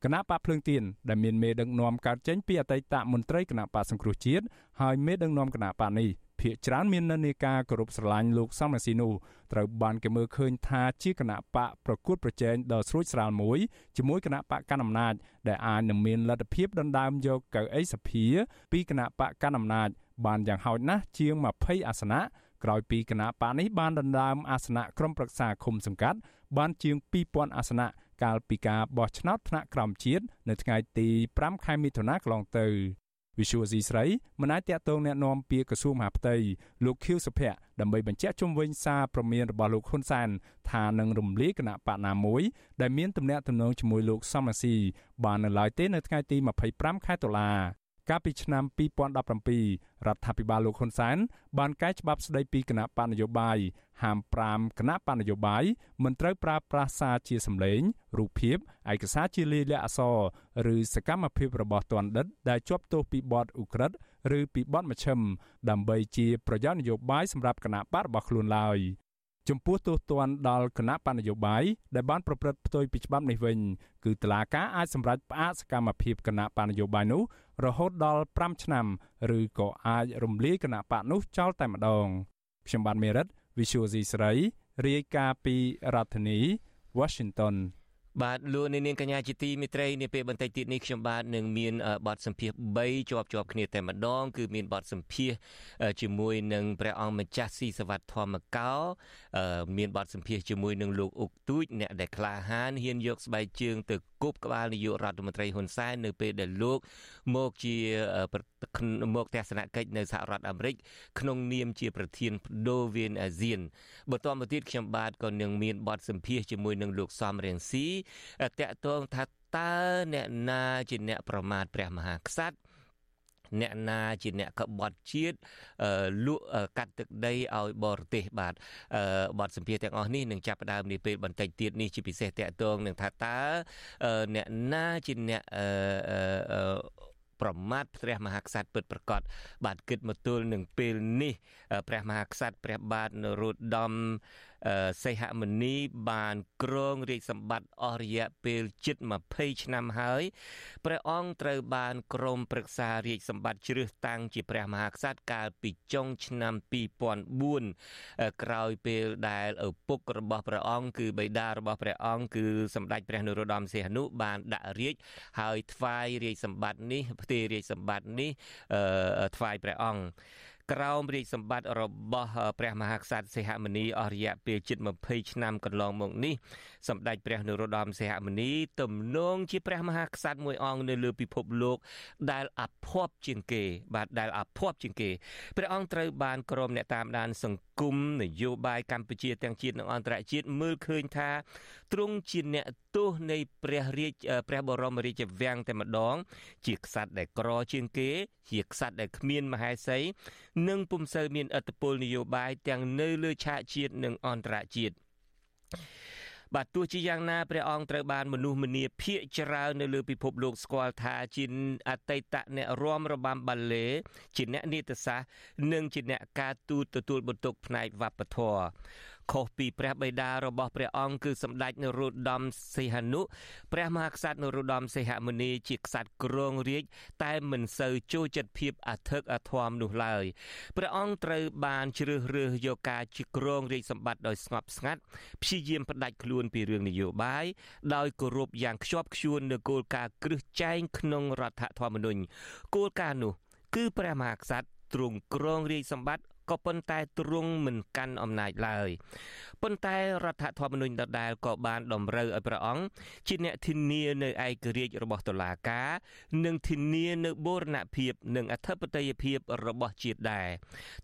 គណៈបកភ្លើងទៀនដែលមានមេដឹកនាំកើតចេញពីអតីតមន្ត្រីគណៈបកសង្គ្រោះជាតិហើយមេដឹកនាំគណៈបកនេះ ភាកច្រើនមាននិន្នាការគោរពស្រឡាញ់លោកសំរងស៊ីនោះត្រូវបានគេមើលឃើញថាជាគណៈបកប្រកួតប្រជែងដ៏ស្រួចស្រាលមួយជាមួយគណៈបកកណ្ដាលអំណាចដែលអាចនឹងមានលទ្ធភាពដណ្ដើមយកកៅអីសភា ពីគណៈបកកណ្ដាលអំណាចបានយ៉ាងហោចណាស់ជាង20អាសនៈក្រោយពីគណៈបកនេះបានដណ្ដើមអាសនៈក្រុមប្រឹក្សាឃុំសង្កាត់បានជាង2000អាសនៈកាលពីការបោះឆ្នោតថ្នាក់ក្រោមជាតិនៅថ្ងៃទី5ខែមិថុនាកន្លងទៅ វិសុវស៊ីស្រីមិនអាចតាក់ទងแนะនាំពាក្យក្រសួងមហាផ្ទៃលោកខៀវសុភ័ក្រដើម្បីបញ្ជាក់ជុំវិញសារព្រមានរបស់លោកហ៊ុនសែនថានឹងរំលាយគណៈបកណាមួយដែលមានទំនាក់ទំនងជាមួយលោកសំរាស៊ីបាននៅឡើយទេនៅថ្ងៃទី25ខែតុលា កាលពីឆ្នាំ2017រដ្ឋាភិបាលលោកហ៊ុនសែនបានកែច្បាប់ស្តីពីគណៈបកនយោបាយហាម5គណៈបកនយោបាយមិនត្រូវប្រើប្រាស់សារជាសម្លេងរូបភាពឯកសារជាលាយលក្ខណ៍អក្សរឬសកម្មភាពរបស់ទណ្ឌិត ដែលជាប់ទោសពីបទឧក្រិដ្ឋឬពីបទមជ្ឈិមដើម្បីជាប្រយោជន៍នយោបាយសម្រាប់គណៈបករបស់ខ្លួនឡើយ ចំពោះទោសទណ្ឌដល់គណៈបណ្ឌនយោបាយដែលបានប្រព្រឹត្តផ្ទុយពីច្បាប់នេះវិញគឺតុលាការអាចសម្រេចផ្អាកសកម្មភាពគណៈបណ្ឌនយោបាយនោះរហូតដល់5ឆ្នាំ ឬក៏អាចរំលាយគណៈបកនោះចោលតែម្ដងខ្ញុំបាទមេរិត Visual C ស្រីរាយការណ៍ពីរដ្ឋធានី Washington បាទលោកនាងកញ្ញាជាទីមេត្រីនាពេលបន្តិចទៀតនេះខ្ញុំបាទនឹងមានបទសម្ភាស3ជាប់ជាប់គ្នាតែម្ដង គឺមានបទសម្ភាសជាមួយនឹងព្រះអង្គម្ចាស់ស៊ីសវត្តធម្មកោមានបទសម្ភាសជាមួយនឹងលោកអុកទូចអ្នកដែលក្លាហានហ៊ានយកស្បែកជើងទៅ គប់ក្បាលនាយករដ្ឋមន្ត្រីហ៊ុនសែននៅពេលដែលលោកមកជាមកទស្សនកិច្ចនៅសហរដ្ឋអាមេរិកក្នុងនាមជាប្រធានបដូវៀនអាស៊ានបន្តមកទៀតខ្ញុំបាទក៏នឹងមានបទសម្ភាសជាមួយនឹងលោកសំរៀងស៊ីតកតងថាតើអ្នកណាជាអ្នកប្រមាថព្រះមហាក្សត្រ អ្នកណាជាអ្នកក្បត់ជាតិលក់កាត់ទឹកដីឲ្យបរទេសបាទបទសម្ភាសទាំងអស់នេះនឹងចាប់ផ្ដើមនាពេលបន្តិចទៀតនេះជាពិសេសតកតងនឹងថាតើអ្នកណាជាអ្នកប្រមាថព្រះមហាក្សត្រពិតប្រាកដបាទគិតមកទល់នឹងពេលនេះព្រះមហាក្សត្រព្រះបាទនរោត្តមសីហមុនី បានគ្រងរាជសម្បត្តិអស់រយៈពេលជិត20ឆ្នាំហើយព្រះអង្គត្រូវបានក្រមប្រឹក្សារាជសម្បត្តិជ្រើសតាំងជាព្រះមហាក្សត្រកាលពីចុងឆ្នាំ2004ក្រោយពេលដែលឪពុករបស់ព្រះអង្គគឺបិតារបស់ព្រះអង្គគឺសម្ដេចព្រះនរោត្តមសីហនុបានដាក់រាជហើយថ្វាយរាជសម្បត្តិនេះផ្ទេររាជសម្បត្តិនេះថ្វាយព្រះអង្គ ក្រោមរាជសម្បត្តិរបស់ព្រះមហាក្សត្រសីហមុនីអស់រយៈពេលជិត20ឆ្នាំកន្លងមកនេះសម្ដេចព្រះនរោត្តមសីហមុនីទំនងជាព្រះមហាក្សត្រមួយអង្គនៅលើពិភពលោក ដែលអភ័ព្វជាងគេ បាទដែលអភ័ព្វជាងគេព្រះអង្គត្រូវបានក្រុមអ្នកតាមដានសង្គមនយោបាយកម្ពុជាទាំងជាតិនិងអន្តរជាតិមើលឃើញថាទ្រង់ជាអ្នកទោសនៃព្រះរាជព្រះបរមរាជវាំងតែម្ដង ជាក្សត្រដែលក្រជាងគេ ជាក្សត្រដែលគ្មានមហេសីនិងពុំសូវមានឥទ្ធិពលនយោបាយទាំងនៅលើឆាកជាតិនិងអន្តរជាតិបាទទោះជាយ៉ាងណាព្រះអង្គត្រូវបានមនុស្សម្នាភៀកច្រើននៅលើពិភពលោកស្គាល់ថាជាអតីតអ្នករាំរបាំបាឡេជាអ្នកនាដសាស្ត្រនិងជាអ្នកការទូតទទួលបន្ទុកផ្នែកវប្បធម៌ ខុសពីព្រះបិតារបស់ព្រះអង្គគឺសម្ដេចនរោត្តមសីហនុព្រះមហាក្សត្រនរោត្តមសីហមុនីជាក្សត្រគ្រងរាជតែមិនសូវចូលចិត្តភាពអធិកអធមនោះឡើយព្រះអង្គត្រូវបានជ្រើសរើសយកការជាគ្រងរាជសម្បត្តិដោយស្ងប់ស្ងាត់ព្យាយាមផ្ដាច់ខ្លួនពីរឿងនយោបាយដោយគោរពយ៉ាងខ្ជាប់ខ្ជួននូវគោលការណ៍គ្រឹះចែងក្នុងរដ្ឋធម្មនុញ្ញគោលការណ៍នោះគឺព្រះមហាក្សត្រទ្រង់គ្រងរាជសម្បត្តិ ក៏ប៉ុន្តែទ្រង់មិនកាន់អំណាចឡើយប៉ុន្តែរដ្ឋធម្មនុញ្ញដដែលក៏បានតម្រូវឲ្យព្រះអង្គជាអ្នកធានានៅឯករាជ្យរបស់តុលាការ និងធានានៅបូរណភាព និងអធិបតេយ្យភាពរបស់ជាតិដែរ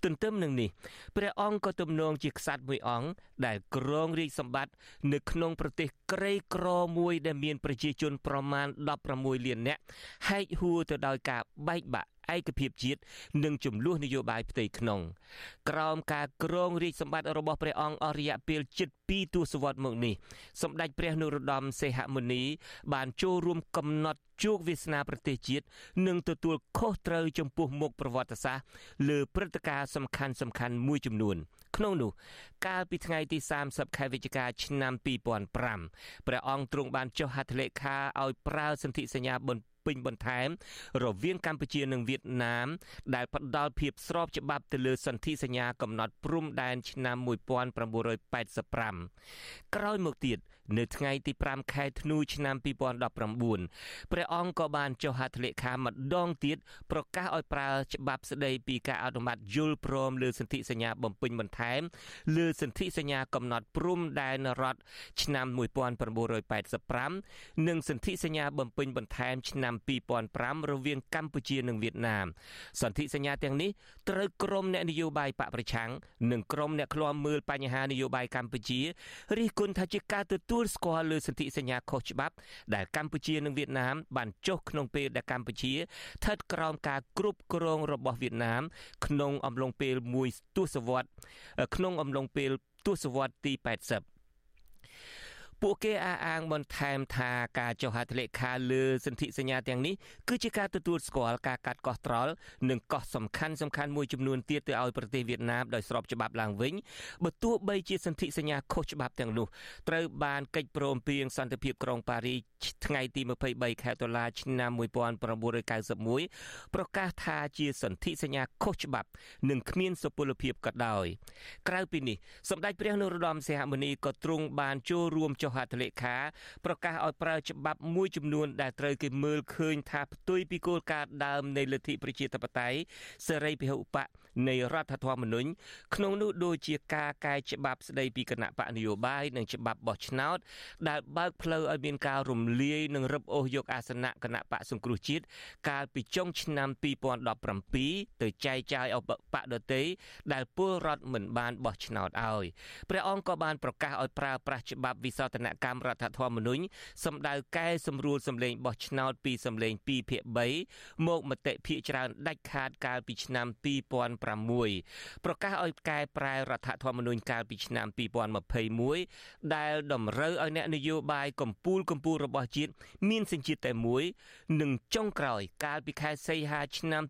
ទន្ទឹមនឹងនេះព្រះអង្គក៏ទំនងជាក្សត្រមួយអង្គដែលគ្រងរាជសម្បត្តិនៅក្នុងប្រទេសក្រីក្រមួយដែលមានប្រជាជនប្រមាណ16លាននាក់ហែកហួរទៅដោយការបែកបាក់ ឯកភាពជាតិនិងចំនួននយោបាយផ្ទៃក្នុង ក្រោមការគ្រងរាជសម្បត្តិរបស់ព្រះអង្គអស់រយៈពេលជិត2ទសវត្សរ៍មកនេះសម្ដេចព្រះនរោត្តមសីហមុនី បានចូលរួមកំណត់ជោគវាសនាប្រទេសជាតិនិងទទួលខុសត្រូវចំពោះមុខប្រវត្តិសាស្ត្រលើព្រឹត្តិការណ៍សំខាន់សំខាន់មួយចំនួន ក្នុងនោះ កាលពីថ្ងៃទី30ខែវិច្ឆិកាឆ្នាំ2005ព្រះអង្គទ្រង់បានចុះហត្ថលេខាឲ្យប្រើសន្ធិសញ្ញាបន្ពេញបន្ថែម រវាងកម្ពុជានិងវៀតណាម ដែលផ្ដល់ភាពស្របច្បាប់ទៅលើសន្ធិសញ្ញាកំណត់ព្រំដែនឆ្នាំ1985ក្រោយមកទៀតនៅថ្ងៃទី5ខែធ្នូឆ្នាំ2019ព្រះអង្គក៏បានចុះហត្ថលេខាម្ដងទៀតប្រកាសឲ្យប្រើច្បាប់ស្ដីពីការអនុម័តយល់ព្រមលើសន្ធិសញ្ញាបំពេញបន្ថែមលើសន្ធិសញ្ញាកំណត់ព្រំដែនរដ្ឋឆ្នាំ1985និងសន្ធិសញ្ញាបំពេញបន្ថែមឆ្នាំ2005រវាងកម្ពុជានិងវៀតណាមសន្ធិសញ្ញាទាំងនេះត្រូវក្រមអ្នកនយោបាយបកប្រឆាំងនិងក្រមអ្នកឃ្លាំមើលបញ្ហានយោបាយកម្ពុជារិះគន់ថាជាការទទួលស្គាល់លើសន្ធិសញ្ញាខុសច្បាប់ដែលកម្ពុជានិងវៀតណាមបានចុះក្នុងពេលដែលកម្ពុជាស្ថិតក្រោមការគ្រប់គ្រងរបស់វៀតណាម ក្នុងអំឡុងពេលមួយទសវត្សរ៍ក្នុងអំឡុងពេលទសវត្សរ៍ទី80 ពួកគេអះអាងបន្ថែមថាការចុះហត្ថលេខាលើសន្ធិសញ្ញាទាំងនេះគឺជាការទទួលស្គាល់ការកាត់កោះត្រល់និងកោះសំខាន់សំខាន់មួយចំនួនទៀតទៅឲ្យប្រទេសវៀតណាមដោយស្របច្បាប់ឡើងវិញបើទោះបីជាសន្ធិសញ្ញាខុសច្បាប់ទាំងនោះត្រូវបានកិច្ចព្រមព្រៀងសន្តិភាពក្រុងប៉ារីសថ្ងៃទី23ខែតុលាឆ្នាំ1991ប្រកាសថាជាសន្ធិសញ្ញាខុសច្បាប់និងគ្មានសុពលភាពក៏ដោយក្រៅពីនេះសម្ដេចព្រះនរោត្តមសីហមុនីក៏ទ្រង់បានចូលរួមចុះហត្ថលេខាប្រកាសឲ្យប្រើច្បាប់មួយចំនួនដែលត្រូវគេមើលឃើញថាផ្ទុយពីគោលការណ៍ដើមនៃលទ្ធិប្រជាធិបតេយ្យសេរីពហុបកនៃរដ្ឋធម្មនុញ្ញក្នុងនោះដូចជាការកែច្បាប់ស្ដីពីគណៈបកនយោបាយនិងច្បាប់បោះឆ្នោតដែលបើកផ្លូវឲ្យមានការរំលាយនិងរឹបអូសយកអាសនៈគណៈបកសង្គ្រោះជាតិកាលពីចុងឆ្នាំ2017ទៅចែកចាយឲ្យបកដតីដែលពលរដ្ឋមិនបានបោះឆ្នោតឲ្យព្រះអង្គក៏បានប្រកាសឲ្យប្រើប្រាស់ច្បាប់វិសោធនកម្មរដ្ឋធម្មនុញ្ញសម្ដៅកែសម្រួលសម្លេងបោះឆ្នោតពីសម្លេង2ភាគ3មកមតិភាគច្រើនដាច់ខាតកាលពីឆ្នាំ2006ប្រកាសឲ្យកែប្រែរដ្ឋធម្មនុញ្ញកាលពីឆ្នាំ2021ដែលតម្រូវឲ្យអ្នកនយោបាយកម្ពុជាកម្ពុជារបស់ជាតិមានសញ្ជាតិតែមួយនិងចុងក្រោយ កាលពីខែសីហាឆ្នាំ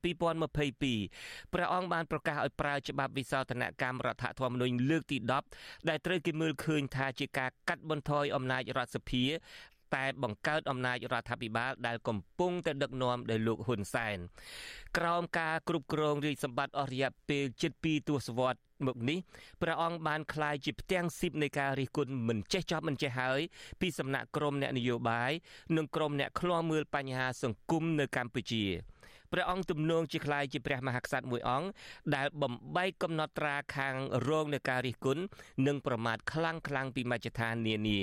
2022ព្រះអង្គបានប្រកាសឲ្យប្រើច្បាប់វិសោធនកម្មរដ្ឋធម្មនុញ្ញលើកទី10ដែលត្រូវគេមើលឃើញថាជាការកាត់បន្ថយអំណាចរដ្ឋសភាតែបង្កើតអំណាចរដ្ឋាភិបាលដែលកំពុងតែដឹកនាំដោយលោកហ៊ុនសែនក្រោមការគ្រប់គ្រងរាជសម្បត្តិអស់រយៈពេលជិត2ទសវត្សរ៍មកនេះព្រះអង្គបានក្លាយជាផ្ទាំងស៊ីបនៃការរិះគន់មិនចេះចប់មិនចេះហើយពីសំណាក់ក្រមអ្នកនយោបាយនិងក្រមអ្នកឃ្លាំមើលបញ្ហាសង្គមនៅកម្ពុជា ព្រះអង្គទំនងជាខ្លាយជាព្រះមហាក្សត្រមួយអង្គដែលបំបែកកំណត់ត្រាខាងរងនៃការរិះគន់និងប្រមាថខ្លាំងខ្លាំងពីមជ្ឈដ្ឋាននានា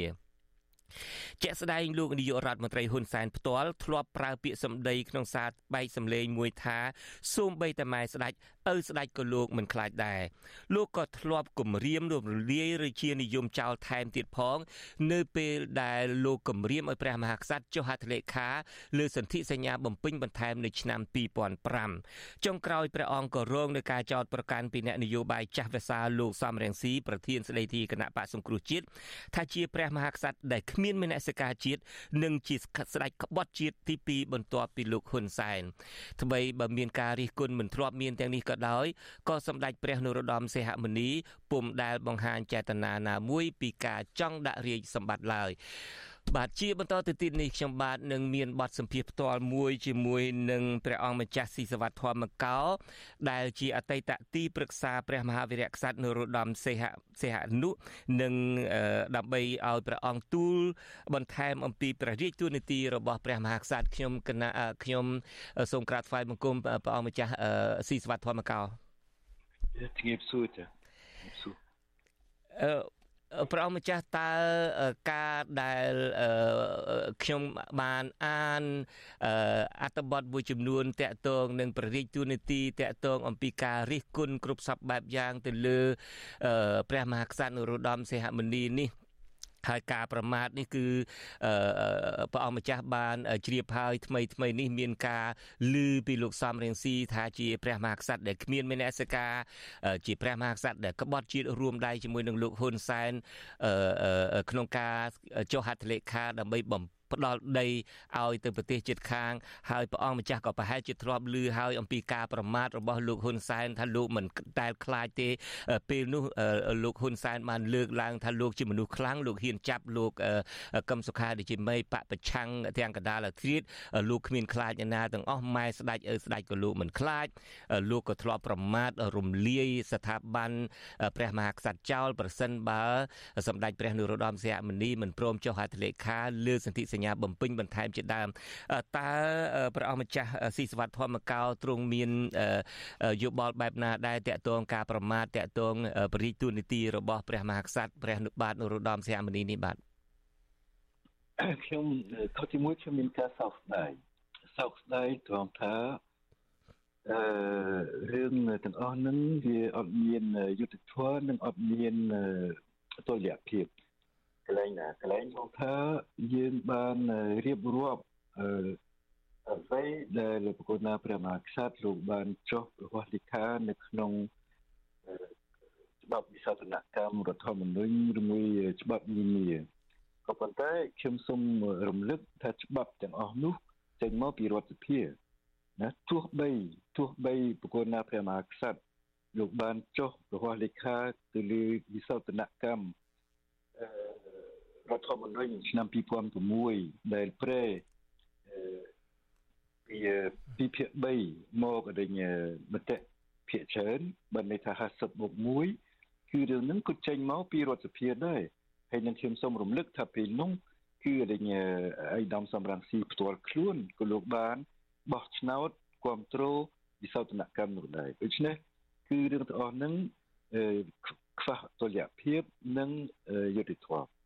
ជាក់ស្ដែងលោកនាយករដ្ឋមន្ត្រីហ៊ុនសែនផ្ទាល់ធ្លាប់ប្រើពាក្យសម្ដីក្នុងសារបែកសម្លេងមួយថាសូមបីតែម៉ែស្ដេច ឪស្ដេចក៏លោកមិនខ្លាចដែរលោកក៏ធ្លាប់គំរាមរំលាយរាជានិយមចោលថែមទៀតផង នៅពេលដែលលោកគំរាមឲ្យព្រះមហាក្សត្រចុះហត្ថលេខាលើសន្ធិសញ្ញាបំពេញបន្ថែមនៅឆ្នាំ2005ចុងក្រោយព្រះអង្គក៏រងនឹងការចោទប្រកាន់ពីអ្នកនយោបាយចាស់វសាលោកសំរងស៊ីប្រធានស្ដីទីគណៈបកសង្គ្រោះជាតិថាជាព្រះមហាក្សត្រដែលគ្មានមនសិការជាតិនិងជាស្ដេចក្បត់ជាតិទី2បន្ទាប់ពីលោកហ៊ុនសែនថ្មីបើមានការរិះគន់មិនធ្លាប់មានទាំងនេះក៏ដោយក៏សម្ដេចព្រះនរោត្តមសីហមុនីពុំដែលបង្ហាញចេតនាណាមួយពីការចង់ដាក់រាជសម្បត្តិឡើយ បាទជាបន្តទៅទៀតនេះខ្ញុំបាទនឹងមានបទសម្ភាសផ្ទាល់មួយជាមួយនឹងព្រះអង្គម្ចាស់ស៊ីសវត្តធម្មកោ ដែលជាអតីតទីប្រឹក្សាព្រះមហាវីរៈក្សត្រនរោត្តមសេហសេហនុនិងដើម្បីឲ្យព្រះអង្គទូលបន្ថែមអំពីព្រះរាជទូនីតិរបស់ព្រះមហាក្សត្រខ្ញុំគណៈខ្ញុំសូមក្រាបថ្វាយបង្គំព្រះអង្គម្ចាស់ស៊ីសវត្តធម្មកោជំរាបសួរចាជំរាបសួរអឺ ព្រះអង្គម្ចាស់តើការដែលខ្ញុំបានអានអត្ថបទមួយចំនួនតកតងនឹងប្រតិទូនីតិតកតងអំពីការរិះគន់គ្រប់សពបែបយ៉ាងទៅលើព្រះមហាក្សត្រនរោត្តមសីហមុនីនេះ ហើយការប្រមាថនេះគឺព្រះអង្គម្ចាស់បានជ្រាបហើយថ្មីថ្មីនេះមានការឮពីលោកសំរៀងស៊ីថាជាព្រះមហាក្សត្រដែលគ្មានមេនសិកាជាព្រះមហាក្សត្រដែលក្បត់ជាតិរួមដៃជាមួយនឹងលោកហ៊ុនសែនក្នុងការចុះហត្ថលេខាដើម្បីបំ ផ្ដល់ដីឲ្យទៅប្រទេសជិតខាងហើយព្រះអង្គម្ចាស់ក៏ប្រហែលជាធ្លាប់ឮហើយអំពីការប្រមាថរបស់លោកហ៊ុនសែនថាលោកមិនដែលខ្លាចទេពេលនោះលោកហ៊ុនសែនបានលើកឡើងថាលោកជាមនុស្សខ្លាំងលោកហ៊ានចាប់លោកកឹមសុខាដូចជាមេបពប្រឆាំងទាំងកដាលអាធ្រាតលោកគ្មានខ្លាចណាទាំងអស់ម៉ែស្ដេចឪស្ដេចក៏លោកមិនខ្លាចលោកក៏ធ្លាប់ប្រមាថរំលាយស្ថាប័នព្រះមហាក្សត្រចោលប្រសិនបើសម្ដេចព្រះនរោត្តមសីហមុនីមិនព្រមចុះហត្ថលេខាលើសន្ធិសញ្ញាបំពេញបន្ថែមជាដើមតើព្រះអង្គម្ចាស់ស៊ីសវត្តធម្មកោទ្រង់មានយោបល់បែបណាដែរតកតងការប្រមាថតកតងបរិយទូនីតិរបស់ព្រះមហាក្សត្រព្រះនុបាទនរោត្តមសីហមុនីនេះបាទខ្ញុំខុសទីមួយខ្ញុំមានការសោកស្ដាយសោកស្ដាយត្រង់ថាអឺរឿងទាំងអស់ហ្នឹងវាអត់មានយុទ្ធធម៌និងអត់មានតុល្យភាព កន្លែងណាកន្លែងមកថាយើងបានរៀបរាប់អឺអ្វីដែលលោកប្រគុណណាព្រះមហាក្សត្រលោកបានចុះប្រកាសលិខានៅក្នុងច្បាប់វិសាស្ត្រនកម្មរដ្ឋធម្មនុញ្ញឬមួយច្បាប់នានាក៏ប៉ុន្តែខ្ញុំសូមរំលឹកថាច្បាប់ទាំងអស់នោះចេញមកពីរដ្ឋសភាណាទោះបីទោះបីប្រគុណណាព្រះមហាក្សត្រលោកបានចុះប្រកាសលិខាទៅលើវិសោធនកម្ម រដ្ឋធម្មនុញ្ញឆ្នាំ2006ដែលប្រែពីពីភាគ3មកដល់មតិភាគច្រើនបើន័យថា50បូក1គឺរឿងហ្នឹងក៏ចេញមកពីរដ្ឋសភាដែរហើយនឹងខ្ញុំសូមរំលឹកថាពេលនោះគឺដែលអៃដាមសំរងស៊ីផ្ទាល់ខ្លួនក៏លោកបានបោះឆ្នោតគ្រប់គ្រងវិសោធនកម្មនោះដែរដូច្នេះគឺរឿងទាំងអស់ហ្នឹងខ្វះតុល្យភាពនិងយុត្តិធម៌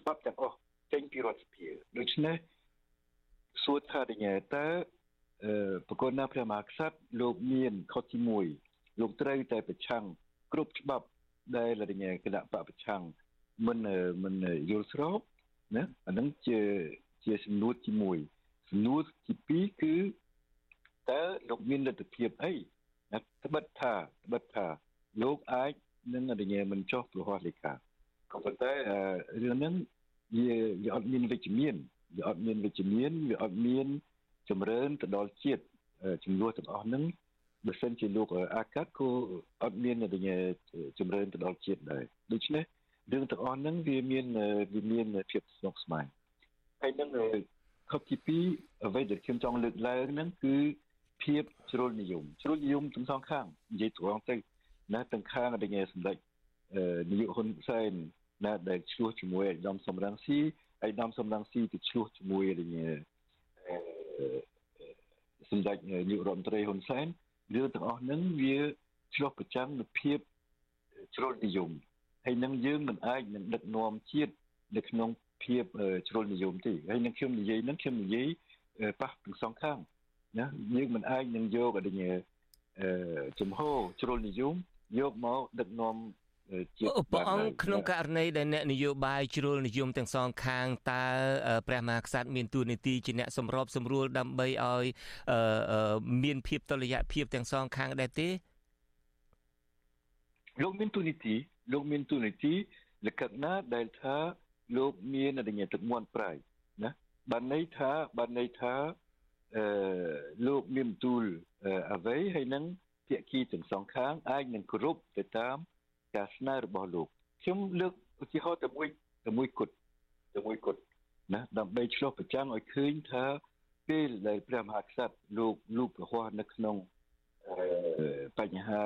ច្បាប់ទាំងអស់ចេញពីរដ្ឋសភាដូច្នេះសួរថាដូចតើប្រគល់ណាព្រះមហាក្សត្រលោកមានខុសទី1លោកត្រូវតែប្រឆាំងគ្រប់ច្បាប់ដែលរញគណៈបពប្រឆាំងមិនមិនយល់ស្របណាអានឹងជាជាសំណួរទី1សំណួរទី2គឺតើលោកមានលទ្ធភាពអីណាត្បិតថាត្បិតថាលោកអាចនឹងរញមិនចោះប្រហោះលេខា ក៏ប៉ុន្តែរឿងហ្នឹងវាវាអត់មានវិជ្ជមានវាអត់មានវិជ្ជមានវាអត់មានចម្រើនទៅដល់ជាតិចំនួនទាំងអស់ហ្នឹងបើសិនជាលោកអាកាត់ក៏អត់មានចម្រើនទៅដល់ជាតិដែរដូច្នេះរឿងទាំងអស់ហ្នឹងវាមានវាមានភាពស្មុគស្មាញហើយនឹងខុសទី2អ្វីដែលខ្ញុំចង់លើកឡើងហ្នឹងគឺភាពជ្រុលនិយមជ្រុលនិយមទាំងសងខាងនិយាយត្រង់ទៅណាទាំងខាងដែលសម្ដេច នាយកហ៊ុនសែនណាដែលឆ្លោះជាមួយអាដាមសំរងស៊ីអាដាមសំរងស៊ីទៅឆ្លោះជាមួយសម្ដេចនាយករដ្ឋមន្ត្រីហ៊ុនសែនរឿងទាំងអស់ហ្នឹងវាឆ្លោះប្រចាំនូវភាពជ្រុលនិយមហើយនឹងយើងមិនអាចនឹងដឹកនាំជាតិនៅក្នុងភាពជ្រុលនិយមទេហើយនឹងខ្ញុំនិយាយហ្នឹងខ្ញុំនិយាយប៉ះទាំងសងខាងណាយើងមិនអាចនឹងយកអីចំហជ្រុលនិយមយកមកដឹកនាំ ជាតិព្រះអង្គក្នុងករណីដែលអ្នកនយោបាយជ្រុលនិយមទាំងសងខាងតើព្រះមហាក្សត្រមានទួនាទីជាអ្នកសម្របសម្រួលដើម្បីឲ្យមានភាពតុល្យភាពទាំងសងខាងដែរទេលោកមានទួនាទីលោកមានទួនាទីលក្ខណៈដែលថាលោកមានអរិញទឹកមន់ប្រៃណាបានន័យថាបានន័យថាអឺលោកមានទូលអ្វីហើយនឹងភាគីទាំងសងខាងអាចនឹងគ្រប់ទៅតាម ការស្នើរបស់លោកខ្ញុំលើកឧទាហរណ៍តែមួយតែមួយគត់តែមួយគត់ណាដើម្បីឆ្លុះប្រចាំឲ្យឃើញថាពេលដែលព្រះមហាក្សត្រលោកលោកប្រហោះនៅក្នុងបញ្ហា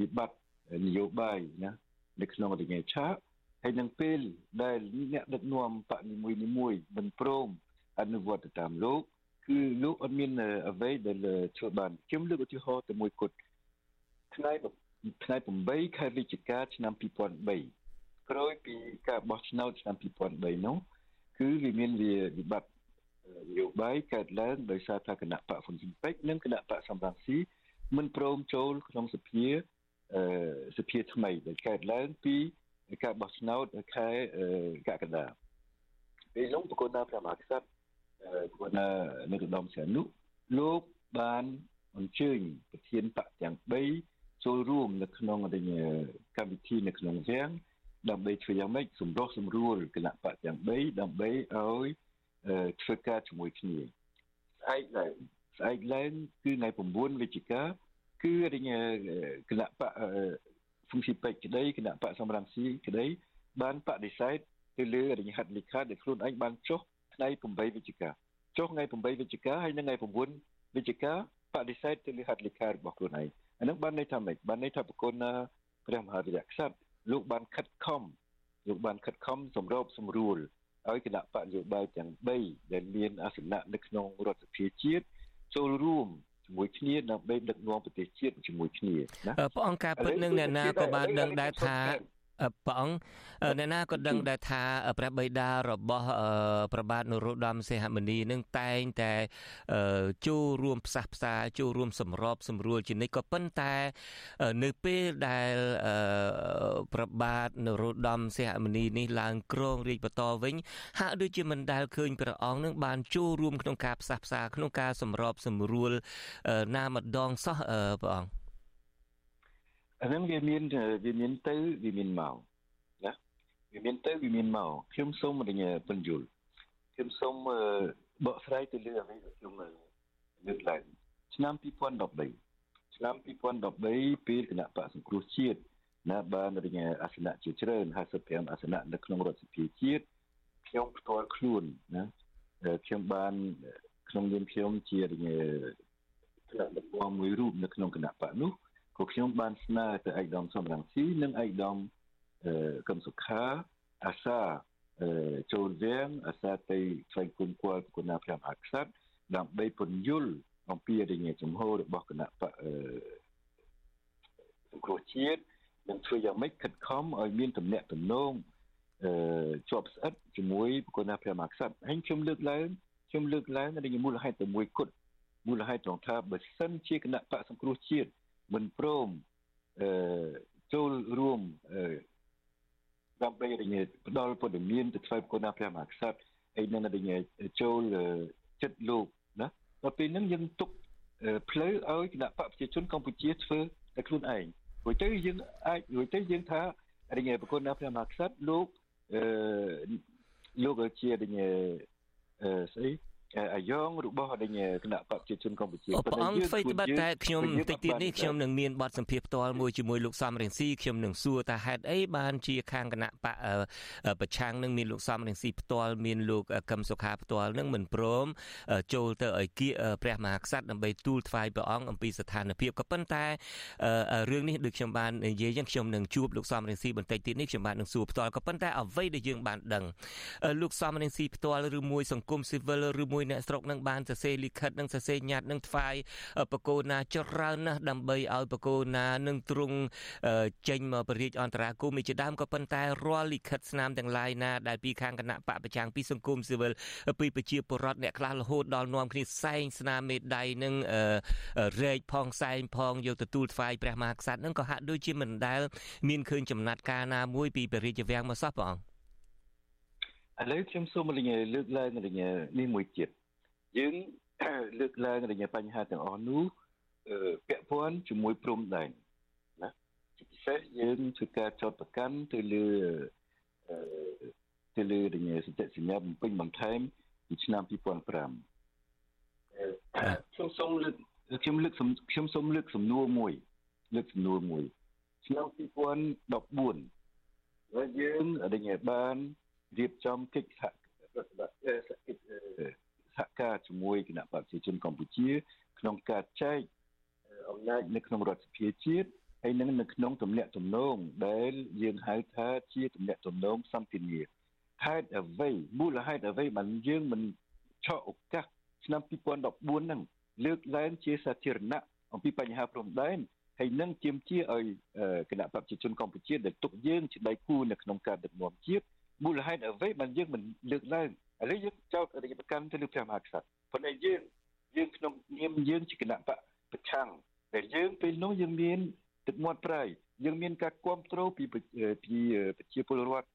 វិបត្តិនយោបាយណានៅក្នុងរញឆាហើយនឹងពេលដែលអ្នកដឹកនាំបកនីមួយនីមួយមិនព្រមអនុវត្តតាមលោកគឺលោកអត់មានអ្វីដែលធ្វើបានខ្ញុំលើកឧទាហរណ៍តែមួយគត់ថ្ងៃ ថ្ងៃ8ខែវិច្ឆិកាឆ្នាំ2003ក្រោយពីការបោះឆ្នោតឆ្នាំ2003នោះគឺវាមានវាវិបត្តិនយោបាយកើតឡើងដោយសារថាគណៈបកហ៊ុនស៊ិនពេជ្រនិងគណៈបកសំរងស៊ីមិនព្រមចូលក្នុងសភាអឺសភាថ្មីដែលកើតឡើងពីការបោះឆ្នោតខែកក្កដាពេលនោះប្រគល់ដល់ព្រះមហាក្សត្រប្រគល់ដល់នៅឧត្តមសីហនុលោកបានអញ្ជើញប្រធានបកទាំង3 ចូលរួមនៅក្នុងកម្មវិធីនៅក្នុងវាំងដើម្បីធ្វើយ៉ាងម៉េចសម្រុះសម្រួលគណៈបកទាំង3ដើម្បីឲ្យធ្វើការជាមួយគ្នាស្អែកឡើងស្អែកឡើងគឺថ្ងៃ9វិច្ឆិកាគឺរញគណៈបកហ្វុងស៊ីពេកក្តីគណៈបកសំរងស៊ីក្តីបានបដិសេធទៅលើរញហត្ថលេខាដែលខ្លួនឯងបានចុះថ្ងៃ8វិច្ឆិកាចុះថ្ងៃ8វិច្ឆិកាហើយនៅថ្ងៃ9វិច្ឆិកាបដិសេធទៅលើហត្ថលេខារបស់ខ្លួនឯង អានឹងបានន័យថាម៉េចបានន័យថាប្រគុណព្រះមហាវីរក្សត្រលោកបានខិតខំលោកបានខិតខំសម្របសម្រួលឲ្យគណៈបកយោបាយទាំង3ដែលមានអាសនៈនៅក្នុងរដ្ឋសភាជាតិចូលរួមជាមួយគ្នាដើម្បីដឹកនាំប្រទេសជាតិជាមួយគ្នាណាព្រះអង្គការពិតនឹងអ្នកណាក៏បានដឹងដែរថា ព្រះអង្គអ្នកណាក៏ដឹងដែរថាព្រះបិតារបស់ព្រះបាទនរោត្តមសីហមុនីនឹងតែងតែចូលរួមផ្សះផ្សាចូលរួមសម្របសម្រួលជានិច្ចក៏ប៉ុន្តែនៅពេលដែលព្រះបាទនរោត្តមសីហមុនីនេះឡើងគ្រងរាជបន្តវិញ ហាក់ដូចជាមិនដែលឃើញព្រះអង្គនឹងបានចូលរួមក្នុងការផ្សះផ្សាក្នុងការសម្របសម្រួលណាម្ដងសោះព្រះអង្គ អានឹងវាមានវាមានទៅវាមានមកណាវាមានទៅវាមានមកខ្ញុំសូមរញបញ្យល់ខ្ញុំសូមបកស្រាយទៅលើអ្វីដែលខ្ញុំលើកឡើងឆ្នាំ2013ឆ្នាំ2013ពេលគណៈបកសង្គ្រោះជាតិណាបានរញអាសនៈជាច្រើន55អាសនៈនៅក្នុងរដ្ឋសភាជាតិខ្ញុំផ្ទាល់ខ្លួនណាខ្ញុំបានក្នុងនាមខ្ញុំជារញថ្នាក់ដឹកនាំមួយរូបនៅក្នុងគណៈបកនោះ ក៏ខ្ញុំបានស្នើទៅឯកឧត្តមសំរងស៊ីនិងឯកឧត្តមកឹមសុខាអាសាចូលវាងអាសាទៅស្វែងគុំគួរគុណព្រះមហាក្សត្រដើម្បីពន្យល់អំពីរញចំហរបស់គណៈបកសង្គ្រោះជាតិនឹងធ្វើយ៉ាងម៉េចខិតខំឲ្យមានទំនាក់ទំនងអឺជាប់ស្អិតជាមួយគុណព្រះមហាក្សត្រហើយខ្ញុំលើកឡើងខ្ញុំលើកឡើងនៅមូលហេតុតែមួយគត់មូលហេតុត្រង់ថាបើសិនជាគណៈបកសង្គ្រោះជាតិ មិនព្រមអឺចូលរួមអឺដើម្បីរញផ្ដល់ព័ត៌មានទៅថ្វាយគុណព្រះមហាក្សត្រហើយនឹងរញចូលចិត្តលោកណាដល់ពេលហ្នឹងយើងទុកផ្លូវឲ្យគណៈបកប្រជាជនកម្ពុជាធ្វើតែខ្លួនឯងព្រោះទៅយើងអាចរួចទៅយើងថារញប្រគុណព្រះមហាក្សត្រលោកអឺលោកជារញអឺស្អី អាយ៉ងរបស់ដេញគណៈបព្វជិជនកម្ពុជាព្រះអង្គអ្វីត្បិតតែខ្ញុំតិចទៀតនេះខ្ញុំនឹងមានបទសម្ភាសផ្ទាល់មួយជាមួយលោកសំរងស៊ីខ្ញុំនឹងសួរថាហេតុអីបានជាខាងគណៈបកប្រឆាំងនឹងមានលោកសំរងស៊ីផ្ទាល់មានលោកកឹមសុខាផ្ទាល់នឹងមិនព្រមចូលទៅឲ្យគៀព្រះមហាក្សត្រដើម្បីទូលថ្វាយព្រះអង្គអំពីស្ថានភាពក៏ប៉ុន្តែរឿងនេះដូចខ្ញុំបាននិយាយចឹងខ្ញុំនឹងជួបលោកសំរងស៊ីបន្តិចទៀតនេះខ្ញុំបាននឹងសួរផ្ទាល់ក៏ប៉ុន្តែអ្វីដែលយើងបានដឹងលោកសំរងស៊ីផ្ទាល់ឬមួយសង្គមស៊ីវិលឬមួយអ្នកស្រុកនឹងបានសរសេរលិខិតនិងសរសេរញត្តិនឹងថ្វាយបកគោណាច្រើនណាស់ដើម្បីឲ្យបកគោណានឹងទ្រង់ចេញមកបរិយាអន្តរាគមន៍ជាដើមក៏ប៉ុន្តែរាល់លិខិតស្នាមទាំងឡាយណាដែលពីខាងគណៈបកប្រចាំងពីសង្គមស៊ីវិលពីប្រជាពលរដ្ឋអ្នកខ្លះរហូតដល់នាំគ្នាសែងស្នាមមេដៃនឹងរែកផងសែងផងយកទទួលថ្វាយព្រះមហាក្សត្រនឹងក៏ហាក់ដូចជាមិនដែលមានឃើញចំណាត់ការណាមួយពីព្រះរាជវាំងមកសោះព្រះអង្គ ឥឡូវខ្ញុំសូមលើកឡើងនេះមួយទៀតយើងលើកឡើងរញបញ្ហាទាំងអស់នោះពាក់ព័ន្ធជាមួយព្រំដែនណាជាពិសេសយើងធ្វើការចោទប្រកាន់ទៅលើទៅលើរញសន្ធិសញ្ញាបំពេញបន្ថែមពីឆ្នាំ2005ខ្ញុំសូមលើកខ្ញុំលើកខ្ញុំសូមលើកសំណួរមួយលើកសំណួរមួយឆ្នាំ2014ហើយយើងរញបាន រៀបចំកិច្ចសហប្រតិបត្តិសហការជាមួយគណៈបព្វជិជនកម្ពុជា ក្នុងការចែកអំណាចនៅក្នុងរដ្ឋសភាជាតិហើយនឹងនៅក្នុងទំនាក់ទំនងដែលយើងហៅថាជាទំនាក់ទំនងសន្តិនិកហេតុអ្វីមូលហេតុអ្វីបានយើងមិនឆក់ឱកាសឆ្នាំ2014ហ្នឹងលើកឡើងជាសាធារណៈអំពីបញ្ហាព្រំដែនហើយនឹងជាមជាឲ្យគណៈបព្វជិជនកម្ពុជាដែលទុកយើងជាដៃគូនៅក្នុងការដឹកនាំជាតិ មូលហេតុអ្វីបានយើងមិនលើកឡើងឥឡូវយើងចោទអរិយប្រកាន់ទៅលើព្រះមហាក្សត្រប៉ុន្តែយើងយើងក្នុងនាមយើងជាគណៈបកប្រឆាំងដែលយើងពេលនោះយើងមានទឹកមាត់ប្រៃយើងមានការគ្រប់គ្រងពីពីប្រជាពលរដ្ឋ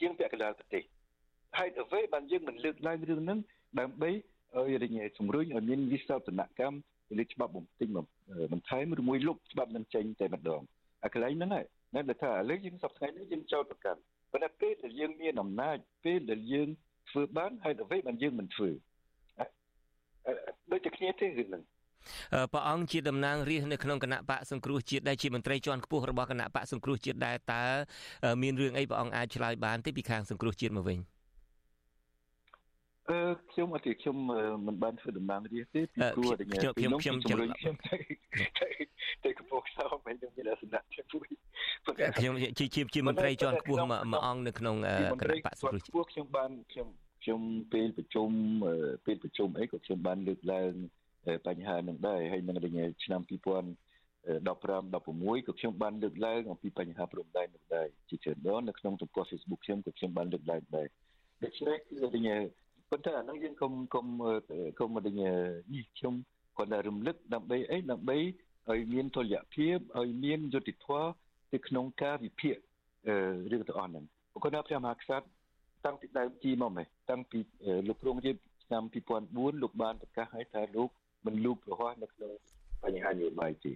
ជាងពាក់កណ្ដាលប្រទេសហើយអ្វីបានយើងមិនលើកឡើងរឿងហ្នឹងដើម្បីឲ្យរញជំរុញឲ្យមានវិសោធនកម្មទៅលើច្បាប់បំពេញបន្ថែមឬមួយលុបច្បាប់នឹងចេញតែម្ដងអាកន្លែងហ្នឹងហើយ នៅថាឥឡូវយើងសប្តាហ៍នេះយើងចោទប្រកាន់ប៉ុន្តែពេលដែលយើងមានអំណាចពេលដែលយើងធ្វើបានហើយអ្វីបានយើងមិនធ្វើដូចតែគ្នាទេគឺនឹងព្រះអង្គជាតំណាងរាស្ត្រនៅក្នុងគណៈបកសង្គ្រោះជាតិដែលជាមន្ត្រីជាន់ខ្ពស់របស់គណៈបកសង្គ្រោះជាតិដែរតើមានរឿងអីព្រះអង្គអាចឆ្លើយបានទេពីខាងសង្គ្រោះជាតិមកវិញ អឺខ្ញុំអត់ទេខ្ញុំមិនបានធ្វើតំណាងរាស្ត្រទេពីព្រោះតែខ្ញុំខ្ញុំខ្ញុំជំរុញខ្ញុំទៅទៅកំពង់សោមហើយខ្ញុំមានអាសនៈជួយខ្ញុំជាជាជាមន្ត្រីជាន់ខ្ពស់មួយអង្គនៅក្នុងគណៈបកសង្គ្រោះជាតិខ្ញុំបានខ្ញុំខ្ញុំពេលប្រជុំពេលប្រជុំអីក៏ខ្ញុំបានលើកឡើងបញ្ហានឹងដែរហើយនឹងឆ្នាំ2015 16ក៏ខ្ញុំបានលើកឡើងអំពីបញ្ហាព្រំដែននោះដែរជាច្រើនដងនៅក្នុងទំព័រ Facebook ខ្ញុំក៏ខ្ញុំបានលើកឡើងដែរដូច្នេះគឺតែ ប៉ុន្តែអានឹងយើងកុំកុំកុំតែនេះខ្ញុំគាត់តែរំលឹកដើម្បីអីដើម្បីឲ្យមានតុល្យភាពឲ្យមានយុត្តិធម៌ទៅក្នុងការវិភាគរឿងទាំងអស់ហ្នឹងប្រកបណាព្រះមហាក្សត្រតាំងពីដើមជីមកម៉េះតាំងពីលោកគ្រងជាឆ្នាំ2004លោកបានប្រកាសឲ្យថាលោកមិនលូកប្រហោះនៅក្នុងបញ្ហានយោបាយទេ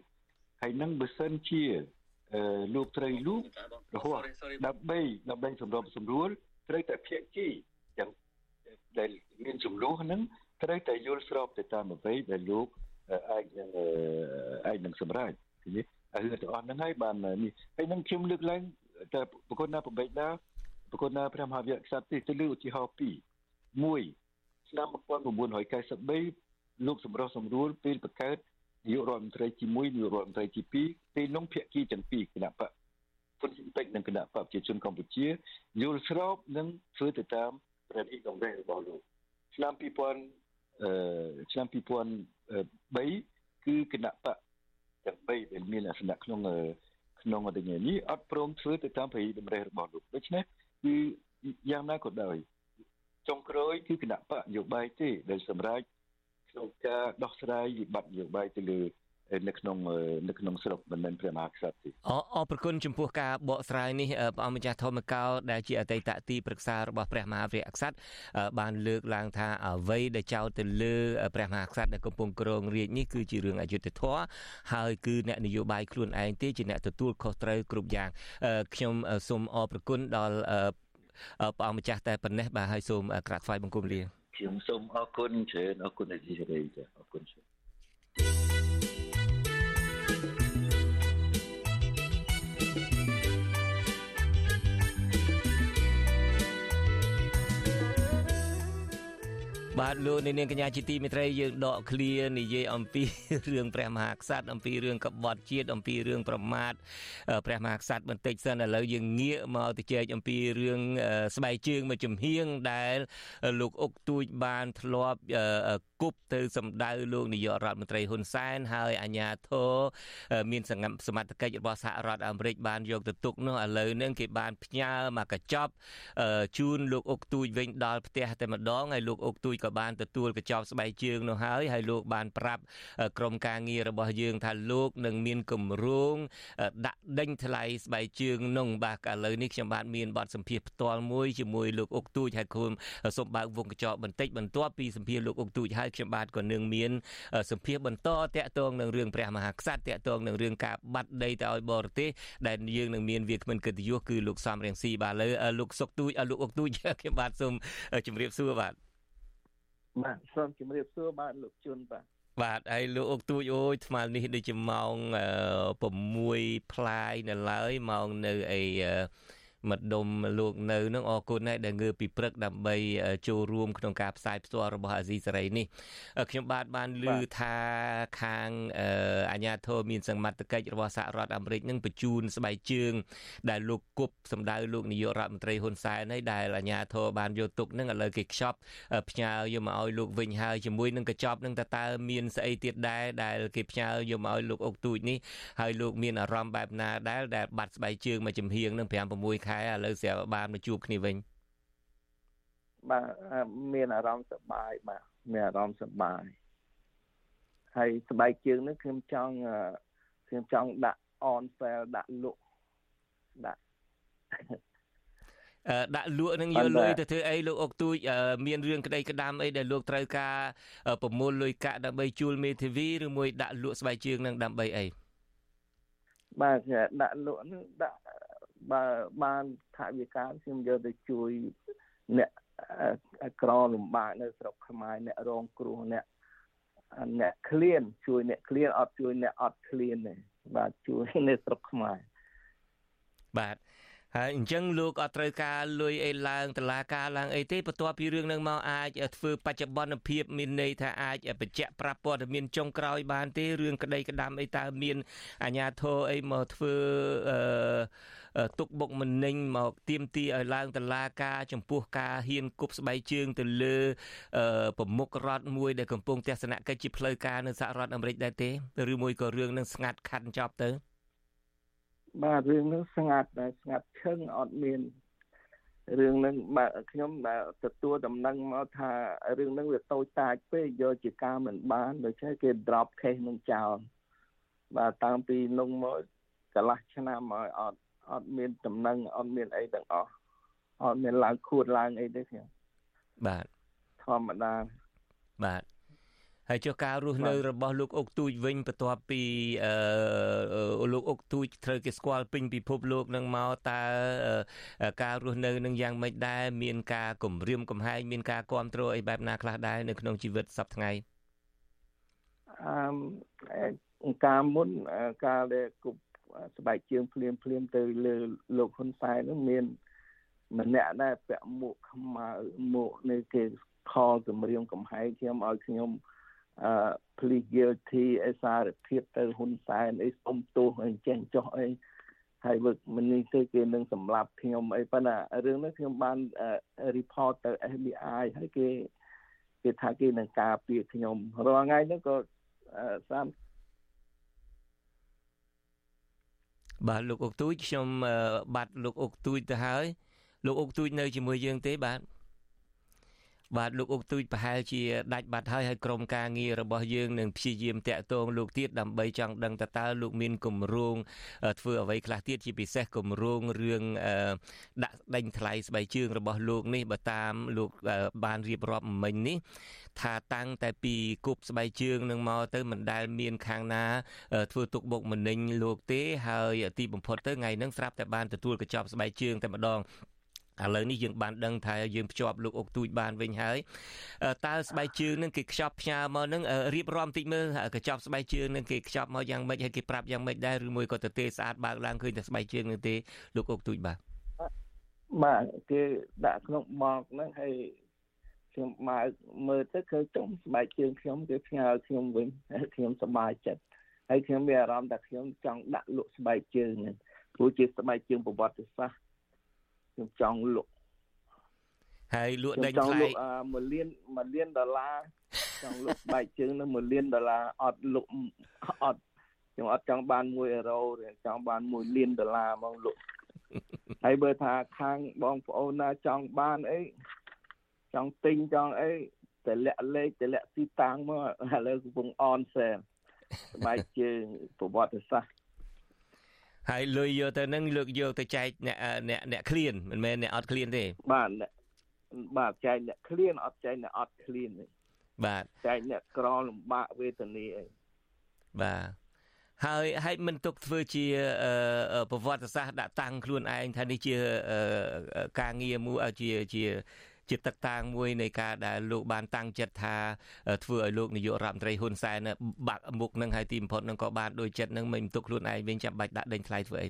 ហើយនឹងបើសិនជាលោកត្រីលូកប្រហោះដើម្បីដើម្បីសម្របសម្រួលត្រូវតែភាគីយ៉ាង ដែលមានចំនួនហ្នឹងត្រូវតែយល់ស្របទៅតាមអ្វីដែលលោកអាចនឹងអាចនឹងសម្រេចឃើញទេហើយទាំងអស់ហ្នឹងហើយបាននេះហើយនឹងខ្ញុំលើកឡើងតែប្រគុណណាប្របែកណាប្រគុណណាព្រះមហាវីរក្សត្រទេទៅលើឧទាហរណ៍ពីរ1ឆ្នាំ1993លោកសម្រុះសម្រួលពេលបង្កើតនាយករដ្ឋមន្ត្រីទី1នាយករដ្ឋមន្ត្រីទី2ពេលនោះភាគីទាំងពីរគណៈបកហ៊ុនស៊ិនពេចនិងគណៈបកប្រជាជនកម្ពុជាយល់ស្របនិងធ្វើទៅតាម ប្រតិកម្មរបស់លោកឆ្នាំ2000អឺឆ្នាំ2003គឺគណៈបកទាំង3ដែលមានអាសនៈក្នុងក្នុងអធិញ្ញានេះអត់ព្រមធ្វើទៅតាមប្រតិតម្រេះរបស់លោកដូច្នេះគឺយ៉ាងណាក៏ដោយចុងក្រោយគឺគណៈបកនយោបាយទេដែលសម្រាប់ក្នុងការដោះស្រាយវិបត្តិនយោបាយទៅលើ នៅក្នុងនៅក្នុងស្រុកមិនមែនព្រះមហាក្សត្រទេអអរគុណចំពោះការបកស្រាយនេះព្រះអង្គម្ចាស់ធម្មកោដែលជាអតីតទីប្រឹក្សារបស់ព្រះមហាវីរក្សត្របានលើកឡើងថាអ្វីដែលចោទទៅលើព្រះមហាក្សត្រដែលកំពុងគ្រងរាជនេះគឺជារឿងអយុត្តិធម៌ហើយគឺអ្នកនយោបាយខ្លួនឯងទេជាអ្នកទទួលខុសត្រូវគ្រប់យ៉ាងខ្ញុំសូមអរគុណដល់ព្រះអង្គម្ចាស់តែប៉ុណ្ណេះបាទហើយសូមក្រាបថ្វាយបង្គំលាខ្ញុំសូមអរគុណច្រើនអរគុណអធិរាជអរគុណច្រើន បាទលោកនាងកញ្ញាជាទីមេត្រីយើងដកឃ្លានិយាយអំពីរឿងព្រះមហាក្សត្រអំពីរឿងកបฏជាតិអំពីរឿងប្រមាថព្រះមហាក្សត្របន្តិចសិនឥឡូវយើងងាកមកទៅចែកអំពីរឿងស្បែកជើងមួយចំហៀងដែលលោកអុកទូចបានធ្លាប់ គប់ទៅសម្ដៅលោកនាយករដ្ឋមន្ត្រីហ៊ុនសែនហើយអាញាធរមានសមត្ថកិច្ចរបស់សហរដ្ឋអាមេរិកបានយកទៅទុកនោះឥឡូវនឹងគេបានផ្ញើមកកញ្ចប់ជូនលោកអុកទូចវិញដល់ផ្ទះតែម្ដងហើយលោកអុកទូចក៏បានទទួលកញ្ចប់ស្បែកជើងនោះហើយហើយលោកបានប្រាប់ក្រុមការងាររបស់យើងថាលោកនឹងមានគម្រោងដាក់ដេញថ្លៃស្បែកជើងនោះបាទឥឡូវនេះខ្ញុំបាទមានបទសម្ភាសផ្ទាល់មួយជាមួយលោកអុកទូចហើយគុំសូមបើកវងកញ្ចក់បន្តិចបន្ទាប់ពីសម្ភាសលោកអុកទូចហើយខ្ញុំបាទក៏នឹងមានសម្ភាសបន្តតាក់ទងនឹងរឿងព្រះមហាក្សត្រតាក់ទងនឹងរឿងការបាត់ដីទៅឲ្យបរទេសដែលយើងនឹងមានវាគ្មិនកិត្តិយសគឺលោកសំរៀងស៊ីបាទលើលោកសុកទូចលោកអុកទូចខ្ញុំបាទសូមជម្រាបសួរបាទបាទសូមជម្រាបសួរបាទលោកជុនបាទបាទហើយលោកអុកទូចអូយថ្មនេះដូចជាម៉ោង6ផ្លាយនៅឡើយម៉ោងនៅអី មិត្តដុំលោកនៅនឹងអរគុណដែរដែលងើពីព្រឹកដើម្បីចូលរួមក្នុងការផ្សាយផ្ទាល់របស់អាស៊ីសេរីនេះខ្ញុំបាទបានឮថាខាងអាញាធរមានសមត្ថកិច្ចរបស់សហរដ្ឋអាមេរិកនឹងបញ្ជូនស្បែកជើង ដែលលោកគប់សម្ដៅលោកនាយករដ្ឋមន្ត្រីហ៊ុនសែនហើយដែលអាញាធរបានយកទុកនឹងឥឡូវគេខ្ចប់ផ្ញើយកមកឲ្យលោកវិញហើយជាមួយនឹងកញ្ចប់នឹងតើតើមានស្អីទៀតដែរដែលគេផ្ញើយកមកឲ្យលោកអុកទូចនេះហើយលោកមានអារម្មណ៍បែបណាដែរដែលបាត់ស្បែកជើងមួយចំហៀងនឹង5 6ខែឥឡូវស្រាប់បានមកជួបគ្នាវិញបាទមានអារម្មណ៍សប្បាយបាទមានអារម្មណ៍សប្បាយហើយស្បែកជើងនេះខ្ញុំចង់ខ្ញុំចង់ដាក់ on sale ដាក់លក់ដាក់អឺដាក់លក់នឹងយកលុយទៅធ្វើអីលោកអុកទូចមានរឿងក្តីក្តាមអីដែលលោកត្រូវការប្រមូលលុយកាក់ដើម្បីជួលមេធាវីឬមួយដាក់លក់ស្បែកជើងនឹងដើម្បីអីបាទដាក់លក់នឹងដាក់ បើបានថាវិការខ្ញុំយកទៅជួយអ្នកក្រលំបាកនៅស្រុកខ្មែរអ្នករងគ្រោះអ្នកអ្នកឃ្លានជួយអ្នកឃ្លានអត់ជួយអ្នកអត់ឃ្លានទេបាទជួយនៅស្រុកខ្មែរបាទហើយអញ្ចឹងលោកអត់ត្រូវការលុយអីឡើងតឡាការឡើងអីទេបន្ទាប់ពីរឿងនឹងមកអាចធ្វើបច្ចុប្បន្នភាពមានន័យថាអាចបញ្ជាក់ប្រាប់ព័ត៌មានចុងក្រោយបានទេរឿងក្តីក្តាំអីតើមានអាញាធរអីមកធ្វើអឺ ទុកបុកម្នេញមកទៀមទីឲ្យឡើងតឡាការចំពោះការហ៊ានគប់ស្បែកជើងទៅលើប្រមុខរដ្ឋមួយដែលកំពុងទស្សនកិច្ចជាផ្លូវការនៅសហរដ្ឋអាមេរិកដែរទេឬមួយក៏រឿងនឹងស្ងាត់ខាត់ចប់ទៅបាទរឿងហ្នឹងស្ងាត់ដែរស្ងាត់ឈឹងអត់មានរឿងហ្នឹងបាទខ្ញុំបាទទទួលដំណឹងមកថារឿងហ្នឹងវាតូចតាចពេកយកជាការមិនបានដូច្នេះគេ drop case នឹងចោលបាទតាំងពីនោះមកកន្លះឆ្នាំមកអត់ អត់មានដំណឹងអត់មានអីទាំងអស់អត់មានឡើងខួតឡើងអីទេខ្ញុំបាទធម្មតាបាទហើយចុះការរស់នៅរបស់លោកអុកទូចវិញបន្ទាប់ពីអឺលោកអុកទូចត្រូវគេស្គាល់ពេញពិភពលោកនឹងមកតើការរស់នៅនឹងយ៉ាងម៉េចដែរមានការគំរាមកំហែងមានការគ្រប់គ្រងអីបែបណាខ្លះដែរនៅក្នុងជីវិតសប្តាហ៍ថ្ងៃអឺការមុនការដែលគប់ ស្បែកជើងភ្លាមភ្លាមទៅលើលោកហ៊ុនសែននោះមានម្នាក់ដែរពាក់មួកខ្មៅមួកនៃគេខលគម្រាមកំហែងខ្ញុំឲ្យខ្ញុំអឺ plead guilty អេសារភាពទៅហ៊ុនសែនអីសុំទោសអីចេះចោះអីហើយវឹកមិននេះទេគេនឹងសម្លាប់ខ្ញុំអីប៉ុន្តែរឿងនេះខ្ញុំបាន report ទៅ FBI ហើយគេគេថាគេនឹងការពារខ្ញុំរាល់ថ្ងៃហ្នឹងក៏30 បាទលោកអុកទូចខ្ញុំបាត់លោកអុកទូចទៅហើយលោកអុកទូចនៅជាមួយយើងទេបាទ បាទលោកអុកទូចប្រហែលជាដាច់បាត់ហើយហើយក្រុមការងាររបស់យើងនឹងព្យាយាមតាក់ទងលោកទៀតដើម្បីចង់ដឹងតើតើលោកមានគម្រោងធ្វើអ្វីខ្លះទៀតជាពិសេសគម្រោងរឿងដាក់ដេញថ្លៃស្បែកជើងរបស់លោកនេះបើតាមលោកបានរៀបរាប់មិញនេះថាតាំងតែពីគប់ស្បែកជើងនឹងមកទៅមិនដែលមានខាងណាធ្វើទុកបុកម្នេញលោកទេហើយទីបំផុតទៅថ្ងៃហ្នឹងស្រាប់តែបានទទួលកញ្ចប់ស្បែកជើងតែម្ដង ឥឡូវនេះយើងបានដឹងថាយើងភ្ជាប់លោកអុកទូចបានវិញហើយតើស្បែកជើងនឹងគេខ្ចប់ផ្ញើមកនឹងរៀបរាប់បន្តិចមើលកញ្ចប់ស្បែកជើងនឹងគេខ្ចប់មកយ៉ាងម៉េចហើយគេប្រាប់យ៉ាងម៉េចដែរឬមួយក៏ទៅទេស្អាតបើកឡើងឃើញតែស្បែកជើងនឹងទេលោកអុកទូចបាទបាទគេដាក់ក្នុងមកហ្នឹងហើយខ្ញុំបើកមើលទៅឃើញចំស្បែកជើងខ្ញុំគេផ្ញើខ្ញុំវិញហើយខ្ញុំសប្បាយចិត្តហើយខ្ញុំមានអារម្មណ៍ថាខ្ញុំចង់ដាក់លក់ស្បែកជើងហ្នឹងព្រោះជាស្បែកជើងប្រវត្តិសាស្ត្រ ខ្ញុំចង់លក់ហើយលក់ដេញថ្លៃ1លាន1លានដុល្លារចង់លក់បែកជើងនឹង1លានដុល្លារអត់លក់អត់ខ្ញុំអត់ចង់បាន1អឺរ៉ូទេចង់បាន1លានដុល្លារមកលក់ហើយបើថាខាងបងប្អូនណាចង់បានអីចង់ទិញចង់អីតម្លាក់លេខតម្លាក់ទីតាំងមកឥឡូវកំពុងអនសែលបែកជើងប្រវត្តិសាស្ត្រ ហើយលុយយកទៅនឹងលើកយកទៅចែកអ្នកអ្នកអ្នកឃ្លានមិនមែនអ្នកអត់ឃ្លានទេបាទបាទចែកអ្នកឃ្លានអត់ចែកអ្នកអត់ឃ្លានទេបាទចែកអ្នកក្រលំបាកវេទនាអីបាទហើយហើយមិនទុកធ្វើជាប្រវត្តិសាស្ត្រដាក់តាំងខ្លួនឯងថានេះជាការងារមួយជាជា ជាទឹកតាងមួយនៃការដែលលោកបានតាំងចិត្តថាធ្វើឲ្យលោកនាយករដ្ឋមន្ត្រីហ៊ុនសែនបាក់មុខនឹងហើយទីបំផុតនឹងក៏បានដូចចិត្តនឹងមិនទុកខ្លួនឯងវិញចាំបាច់ដាក់ដេញថ្លៃធ្វើអី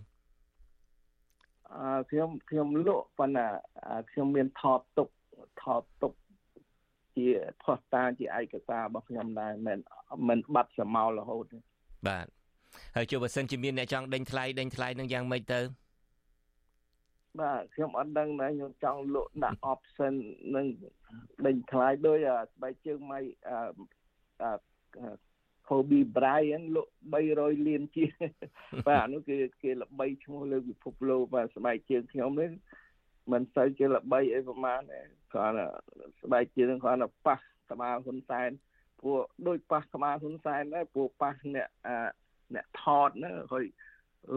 អឺខ្ញុំខ្ញុំលក់ប៉ុន្តែខ្ញុំមានថតទុកថតទុកជាផុសតាជាឯកសាររបស់ខ្ញុំដែរមិនមិនបាត់សមោលរហូតបាទហើយជួបបើសិនជាមានអ្នកចង់ដេញថ្លៃដេញថ្លៃនឹងយ៉ាងម៉េចទៅ បាទខ្ញុំអត់ដឹងដែរខ្ញុំចង់លក់ដាក់ option នឹងដេញថ្លៃដោយស្បែកជើងម៉ៃអឺ Kobe Bryant លក់300លានជាបាទអានោះគេគេល្បីឈ្មោះលើពិភពលោកបាទស្បែកជើងខ្ញុំនេះមិនសូវជាល្បីអីប្រហែលគ្រាន់តែស្បែកជើងគ្រាន់តែប៉ះក្បាលហ៊ុនសែនព្រោះដូចប៉ះក្បាលហ៊ុនសែនដែរព្រោះប៉ះអ្នកអ្នកថតហ្នឹងហើយ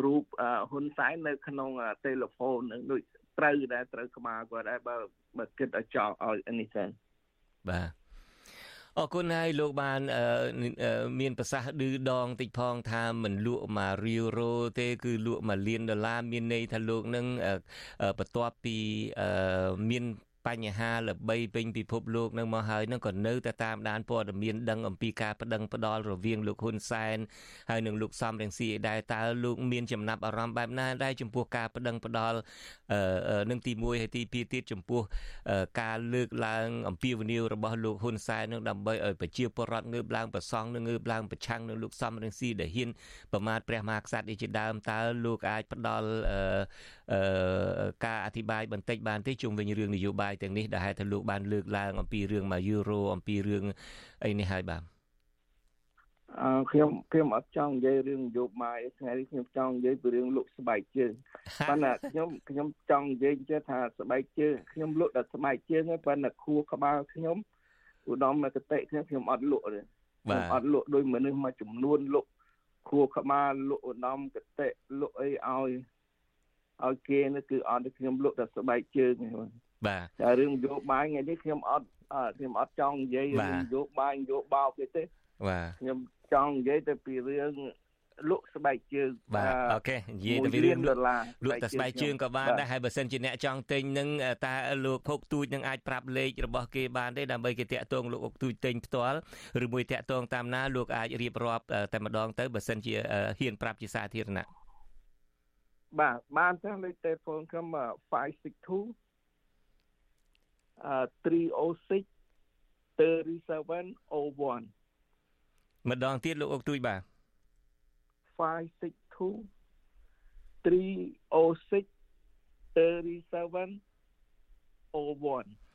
រូបហ៊ុនសែននៅក្នុងទូរស័ព្ទនឹងដូចត្រូវដែរត្រូវក្បាលគាត់ដែរបើបើគិតឲ្យចោលឲ្យនេះទៅបាទអរគុណហើយលោកបានមានប្រសាសន៍ឌឺដងតិចផងថាមិនលក់មករៀលរ៉ូទេគឺលក់មកលានដុល្លារមានន័យថាលោកនឹងបន្ទាប់ពីមាន បបញ្ហាល្បីពេញពិភពលោកនឹងមកហើយនឹងក៏នៅតែតាមដានព័ត៌មានដឹងអំពីការប្តឹងផ្ដាល់រវាងលោកហ៊ុនសែនហើយនិងលោកសំរងស៊ីឯដែរតើលោកមានចំណាប់អារម្មណ៍បែបណាដែរចំពោះការប្តឹងផ្ដាល់នឹងទី1ហើយទី2ទៀតចំពោះការលើកឡើងអំពីវនីវរបស់លោកហ៊ុនសែននឹងដើម្បីឲ្យប្រជាពលរដ្ឋងើបឡើងប្រសង់និងងើបឡើងប្រឆាំងនឹងលោកសំរងស៊ីដែលហ៊ានប្រមាថព្រះមហាក្សត្រនេះជាដើមតើលោកអាចផ្ដល់ការអធិប្បាយបន្តិចបានទេជុំវិញរឿងនយោបាយទាំងនេះដែលហេតុថាលោកបានលើកឡើងអំពីរឿងមួយយូរ៉ូអំពីរឿងអីនេះហើយបាទអឺខ្ញុំខ្ញុំអត់ចង់និយាយរឿងនយោបាយថ្ងៃនេះខ្ញុំចង់និយាយពីរឿងលក់ស្បែកជើងប៉ុន្តែខ្ញុំខ្ញុំចង់និយាយចេះថាស្បែកជើងខ្ញុំលក់តែស្បែកជើងហើយប៉ុន្តែខួរក្បាលខ្ញុំឧត្តមនៅកតិខ្ញុំខ្ញុំអត់លក់ទេខ្ញុំអត់លក់ដោយមនុស្សមួយចំនួនលក់ខួរក្បាលលក់ឧត្តមកតិលក់អីឲ្យឲ្យគេនោះគឺអត់ទេខ្ញុំលក់តែស្បែកជើងទេ បាទតែរឿងនយោបាយថ្ងៃនេះខ្ញុំអត់ខ្ញុំអត់ចង់និយាយរឿងនយោបាយនយោបោកទេទេបាទខ្ញុំចង់និយាយទៅពីរឿងលក់ស្បែកជើងបាទអូខេនិយាយទៅពីរឿងលក់លក់តែស្បែកជើងក៏បានដែរហើយបើសិនជាអ្នកចង់ទិញនឹងតើលោកភោគទូចនឹងអាចប្រាប់លេខរបស់គេបានទេដើម្បីគេតាក់ទងលោកអុកទូចទិញផ្ទាល់ឬមួយតាក់ទងតាមណាលោកអាចរៀបរាប់តែម្ដងទៅបើសិនជាហ៊ានប្រាប់ជាសាធារណៈបាទបានទេលេខទូរស័ព្ទខ្ញុំ562អឺ 306 3701ម្ដងទៀតលោកអុកទួយបាទ562 306 3701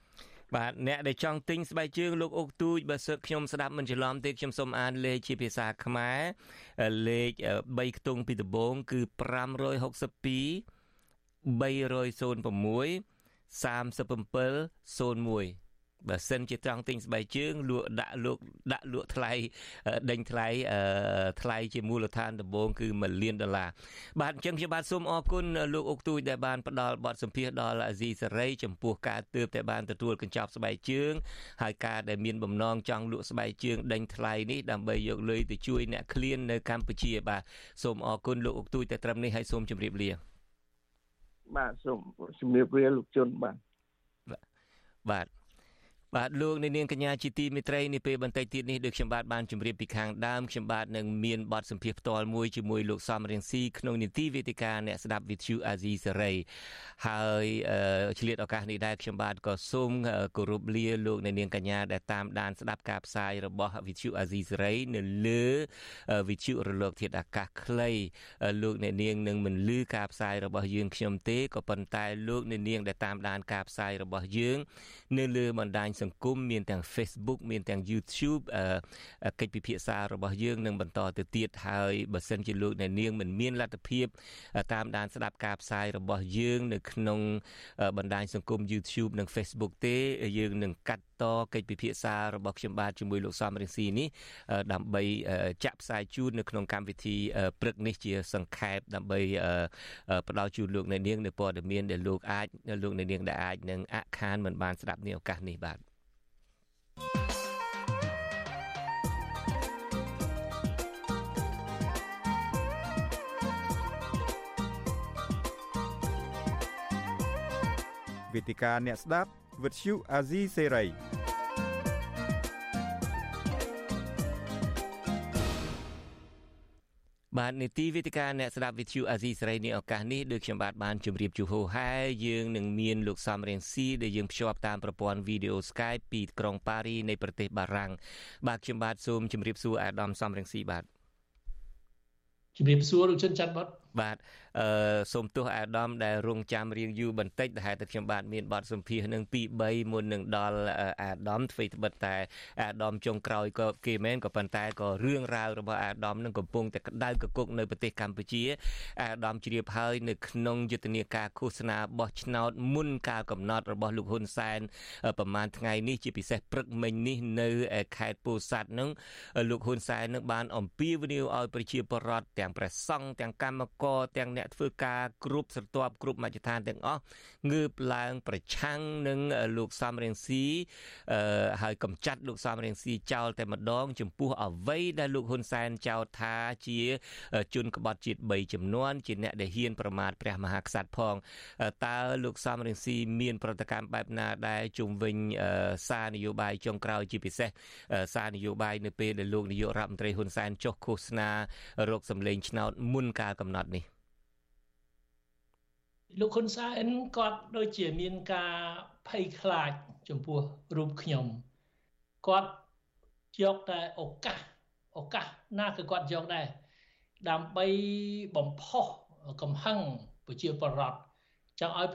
បាទអ្នកដែលចង់ទិញស្បែកជើងលោកអុកទូចបើសិនខ្ញុំស្ដាប់មិនច្រឡំទេខ្ញុំសូមអានលេខជាភាសាខ្មែរលេខ3ខ្ទង់ពីដំបងគឺ562 306 3701បើសិនជាត្រង់ទិញស្បែកជើងលក់ដាក់លក់ដាក់លក់ថ្លៃដេញថ្លៃថ្លៃជាមូលដ្ឋានដំបូងគឺ1លានដុល្លារបាទអញ្ចឹងខ្ញុំបាទសូមអរគុណលោកអុកទូចដែលបានផ្ដល់បទសម្ភាសន៍ដល់អាស៊ីសេរីចំពោះការទើបតែបានទទួលកញ្ចប់ស្បែកជើងហើយការដែលមានបំណងចង់លក់ស្បែកជើងដេញថ្លៃនេះដើម្បីយកលុយទៅជួយអ្នកឃ្លាននៅកម្ពុជាបាទសូមអរគុណលោកអុកទូចតែត្រឹមនេះហើយសូមជម្រាបលា បាទសូមជម្រាបលាលោកជុនបាទបាទ បាទលោកនាងកញ្ញាជាទីមេត្រីនេះពេលបន្តិចទៀតនេះដូចខ្ញុំបាទបានជម្រាបពីខាងដើមខ្ញុំបាទនឹងមានបទសម្ភាសផ្ទាល់មួយជាមួយលោកសំរៀងស៊ីក្នុងនីតិវេទិកាអ្នកស្ដាប់វិទ្យុអាស៊ីសេរីហើយឆ្លៀតឱកាសនេះដែរខ្ញុំបាទក៏សូមគោរពលាលោកនាងកញ្ញាដែលតាមដានស្ដាប់ការផ្សាយរបស់វិទ្យុអាស៊ីសេរីនៅលើវិទ្យុរលកធាតុអាកាសខ្លីលោកអ្នកនាងនឹងមិនលឺការផ្សាយរបស់យើងខ្ញុំទេក៏ប៉ុន្តែលោកអ្នកនាងដែលតាមដានការផ្សាយរបស់យើង នៅលើបណ្ដាញសង្គមមានទាំង Facebook មានទាំង YouTube កិច្ចពិភាក្សារបស់យើងនឹងបន្តទៅទៀតហើយបើសិនជាលោកអ្នកនាងមិនមានលទ្ធភាព តាមដានស្ដាប់ការផ្សាយរបស់យើង នៅក្នុងបណ្ដាញសង្គម YouTube និង Facebook ទេ យើងនឹងកាត់តកិច្ចពិភាក្សារបស់ខ្ញុំបាទជាមួយលោកសំរិទ្ធីនេះដើម្បីចាក់ផ្សាយជូននៅក្នុងកម្មវិធីព្រឹកនេះជាសង្ខេបដើម្បីផ្ដល់ជូនលោកអ្នកនាងនៅព័ត៌មានដែលលោកអាចលោកអ្នកនាងដែលអាចនឹងអខានមិនបានស្ដាប់នាឱកាសនេះបាទ វេទិកាអ្នកស្ដាប់វិទ្យុអាស៊ីសេរីបាទនីតិវិទ្យាអ្នកស្ដាប់វិទ្យុអាស៊ីសេរីនេះឱកាសនេះដូចខ្ញុំបាទបានជម្រាបជូនហោហើយយើងនឹងមានលោកសំរៀងស៊ីដែលយើងភ្ជាប់តាមប្រព័ន្ធវីដេអូ Skype ពីក្រុងប៉ារីនៃប្រទេសបារាំងបាទខ្ញុំបាទសូមជម្រាបសួរអាដាមសំរៀងស៊ីបាទជំរាបសួរលោកជនច័ន្ទបុត បាទអឺសូមទោសអាដាមដែលរងចាំរៀងយូរបន្តិចដែលហេតុតែខ្ញុំបាទមានបទសម្ភាសនឹង2 3មុននឹងដល់អាដាមធ្វើត្បិតតែអាដាមចុងក្រោយក៏គេមែនក៏ប៉ុន្តែក៏រឿងរ៉ាវរបស់អាដាមនឹងកំពុងតែក្តៅកគុកនៅប្រទេសកម្ពុជាអាដាមជ្រាបហើយនៅក្នុងយុទ្ធនាការឃោសនាបោះឆ្នោតមុនការកំណត់របស់លោកហ៊ុនសែនប្រហែលថ្ងៃនេះជាពិសេសព្រឹកមិញនេះនៅខេត្តពោធិ៍សាត់នឹងលោកហ៊ុនសែននឹងបានអំពាវនាវឲ្យប្រជាពលរដ្ឋទាំងព្រះសង្ឃទាំងកម្មករទាំងអ្នកធ្វើការគ្រប់ស្រទាប់គ្រប់មជ្ឈដ្ឋានទាំងអស់ងើបឡើងប្រឆាំងនឹងលោកសំរៀងស៊ីហើយកំចាត់លោកសំរៀងស៊ីចោលតែម្ដង ចំពោះអ្វីដែលលោកហ៊ុនសែនចោទថាជាជនក្បត់ជាតិ3ចំនួនជាអ្នកដែលហ៊ានប្រមាថព្រះមហាក្សត្រផងតើលោកសំរៀងស៊ីមានប្រតិកម្មបែបណាដែលជុំវិញសារនយោបាយចុងក្រោយជាពិសេសសារនយោបាយនៅពេលដែលលោកនាយករដ្ឋមន្ត្រីហ៊ុនសែនចុះឃោសនារកសម្លេងឆ្នោតមុនកាលកំណត់នេះ លោកហ៊ុនសែនគាត់ដូចជាមានការភ័យខ្លាចចំពោះរូបខ្ញុំគាត់យកតែឱកាសឱកាសណាគឺគាត់យកដែរដើម្បីបំផុសកំហឹងប្រជាពលរដ្ឋចង់ឲ្យ